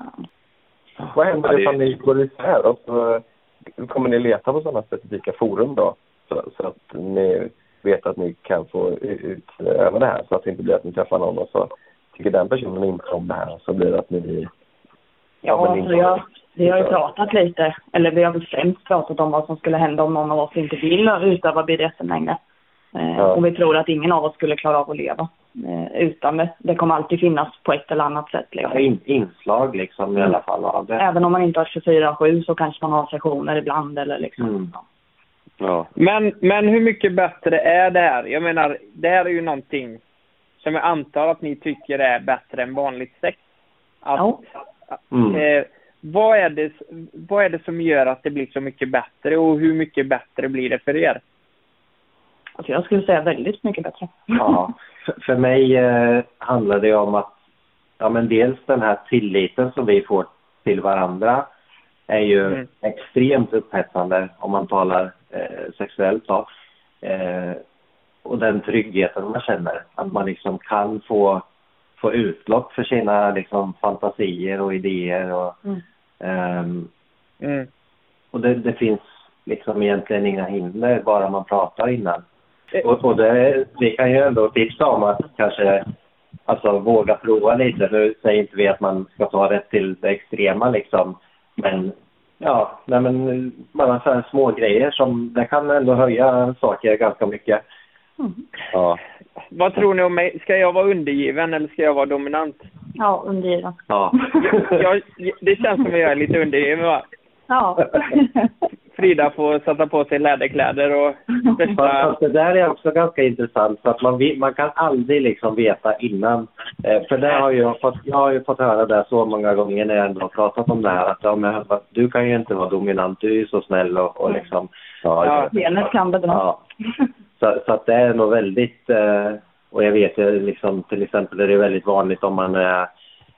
Vad händer ifall ni går isär? Och så kommer ni leta på sådana specifika forum då? Så, så att ni vet att ni kan få utöva det här så att det inte blir att ni träffar någon och så tycker den personen inte om det här så blir det att ni... Ja, men alltså jag, vi har ju pratat lite, eller vi har väl främst pratat om vad som skulle hända om någon av oss inte vill utöva BDSM längre. Eh, Ja. Och vi tror att ingen av oss skulle klara av att leva eh, utan det. Det kommer alltid finnas på ett eller annat sätt. Ja, Liksom. in, inslag liksom i alla fall av det. Även om man inte har 24-7 så kanske man har sessioner ibland eller liksom. Mm. Ja. Men, men hur mycket bättre är det här? Jag menar, det här är ju någonting som jag antar att ni tycker är bättre än vanligt sex. Att, Ja. Mm. eh, vad, är det, vad är det som gör att det blir så mycket bättre och hur mycket bättre blir det för er? Alltså jag skulle säga väldigt mycket bättre. Ja, för, för mig eh, handlar det om att ja, men dels den här tilliten som vi får till varandra är ju Mm. extremt upphetsande om man talar eh, sexuellt. Då. Eh, och den tryggheten man känner, att man liksom kan få få utlopp för sina liksom, fantasier och idéer. Och, Mm. ehm, Mm. och det, det finns liksom egentligen inga hinder, bara man pratar innan. Och, och det, vi kan ju ändå tipsa om att kanske alltså, våga prova lite. Nu säger inte vi att man ska ta det till det extrema liksom. Men ja, nej, men bara så här små grejer som det kan ändå höja saker ganska mycket. Ja. Vad tror ni om mig? Ska jag vara undergiven eller ska jag vara dominant? Ja, undergiven. Ja. Jag, det känns som att jag är lite undergiven va? Ja. Frida får sätta på sig läderkläder och. Fast det där är också ganska intressant för att man, man kan aldrig liksom veta innan. Eh, för det har jag, fått, jag har ju fått höra det så många gånger när jag ändå har pratat om det här att ja, men, du kan ju inte vara dominant, du är ju så snäll och, och liksom... Ja, benet kan bedra. Ja. Så, så att det är nog väldigt, eh, och jag vet ju liksom till exempel är det väldigt vanligt om man är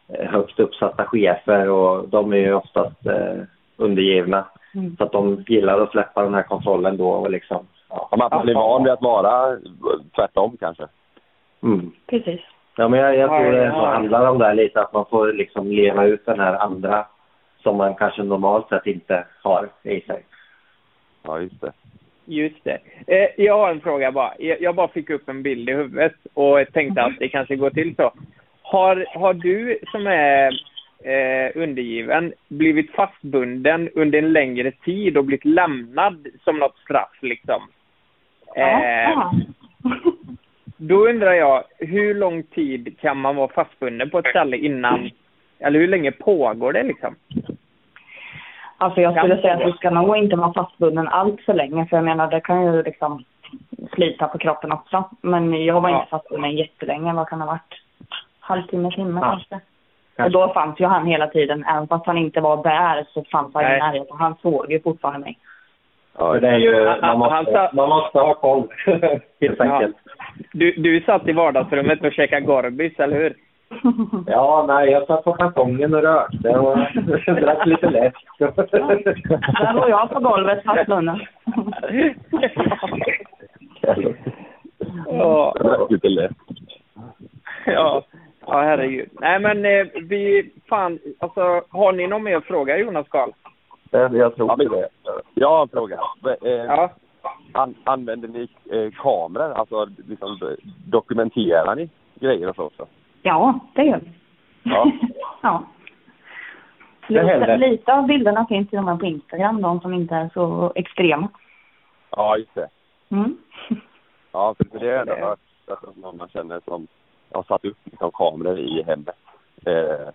eh, högt uppsatta chefer och de är ju oftast undergivna. Mm. Så att de gillar att släppa den här kontrollen då och liksom... Ja, man blir van vid att vara tvärtom kanske. Mm. Precis. Ja, men jag, jag tror det Ja. handlar om det här lite, att man får liksom leva ut den här andra som man kanske normalt sett inte har i sig. Ja, just det. Just det. Eh, jag har en fråga bara. Jag, jag bara fick upp en bild i huvudet och tänkte att det kanske går till så. Har, har du som är eh, undergiven blivit fastbunden under en längre tid och blivit lämnad som något straff liksom? Eh, då undrar jag, hur lång tid kan man vara fastbunden på ett ställe innan, eller hur länge pågår det liksom? Alltså jag skulle säga att du ska nog inte vara fastbunden allt för länge för jag menar det kan ju liksom slita på kroppen också. Men jag var Ja. inte fastbunden jättelänge, vad kan det ha varit? Halvtimme, timme Ja. kanske. Och då fanns ju han hela tiden, även fast han inte var där så fanns han i närheten. Han såg ju fortfarande mig. För det är ju, man, måste, man måste ha koll, helt enkelt. Du, du satt i vardagsrummet och käkade Gorbis, eller hur? Ja, nej, jag satt på balkongen och rökte och drack lite läsk. Där låg jag på golvet fastbunden. Ja. Lite lätt. Ja, ja herregud. Nej men eh, vi, fan, alltså har ni någon mer fråga Jonas Karl? Jag, jag tror det. Jag har en fråga. Eh, Ja. an, använder ni eh, kameror? Alltså liksom, dokumenterar ni grejer och så också? Ja, det gör vi. Ja. Ja. Lite, lite av bilderna finns till och med på Instagram, de som inte är så extrema. Ja, just det. Mm. Ja, för det jag ändå hört att någon man känner som har satt upp liksom, kameror i hemmet. Eh,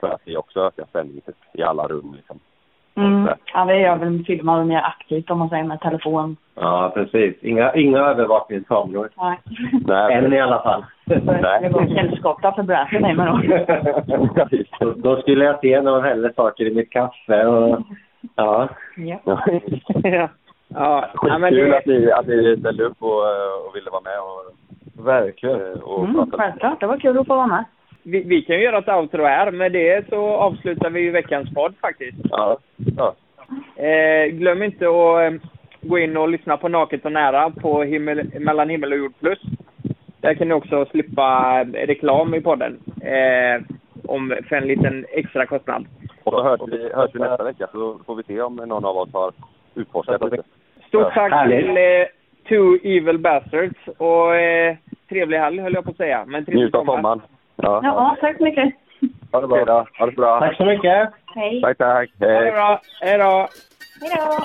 för att det också ökar spänningen typ, i alla rum. Liksom. Mm. Ja, vi gör väl filmar mer aktivt om man säger med telefon. Ja, precis. Inga, inga övervakningskameror. Nej. Nej, Än i alla fall. Det Nej. går sällskap för Bradley mig med då. då, då skulle jag se när hon häller saker i mitt kaffe och... Ja. Ja. ja. Ja, ja, Skitkul det, att ni, att ni ställde upp och, och ville vara med. Och, Verkligen. Och Mm, självklart, det var kul att få vara med. vi, vi kan ju göra ett outro här. Med det så avslutar vi ju veckans podd faktiskt. Ja. ja. Eh, glöm inte att eh, gå in och lyssna på Naket och nära på himmel, Mellan himmel och jord plus. Där kan ni också slippa eh, reklam i podden. Eh, om, för en liten extra kostnad. Och så hörs vi, hörs vi nästa vecka så får vi se om någon av oss har utforskat lite. Stort tack till eh, Two Evil Bastards och eh, trevlig helg höll jag på att säga. Men trevlig Njut av sommaren. Ja. Ja, tack så mycket. Ha det bra. Ha det bra. Tack så mycket. Hej. Tack, tack. Ha det Hej. bra. Hej då. Hej då.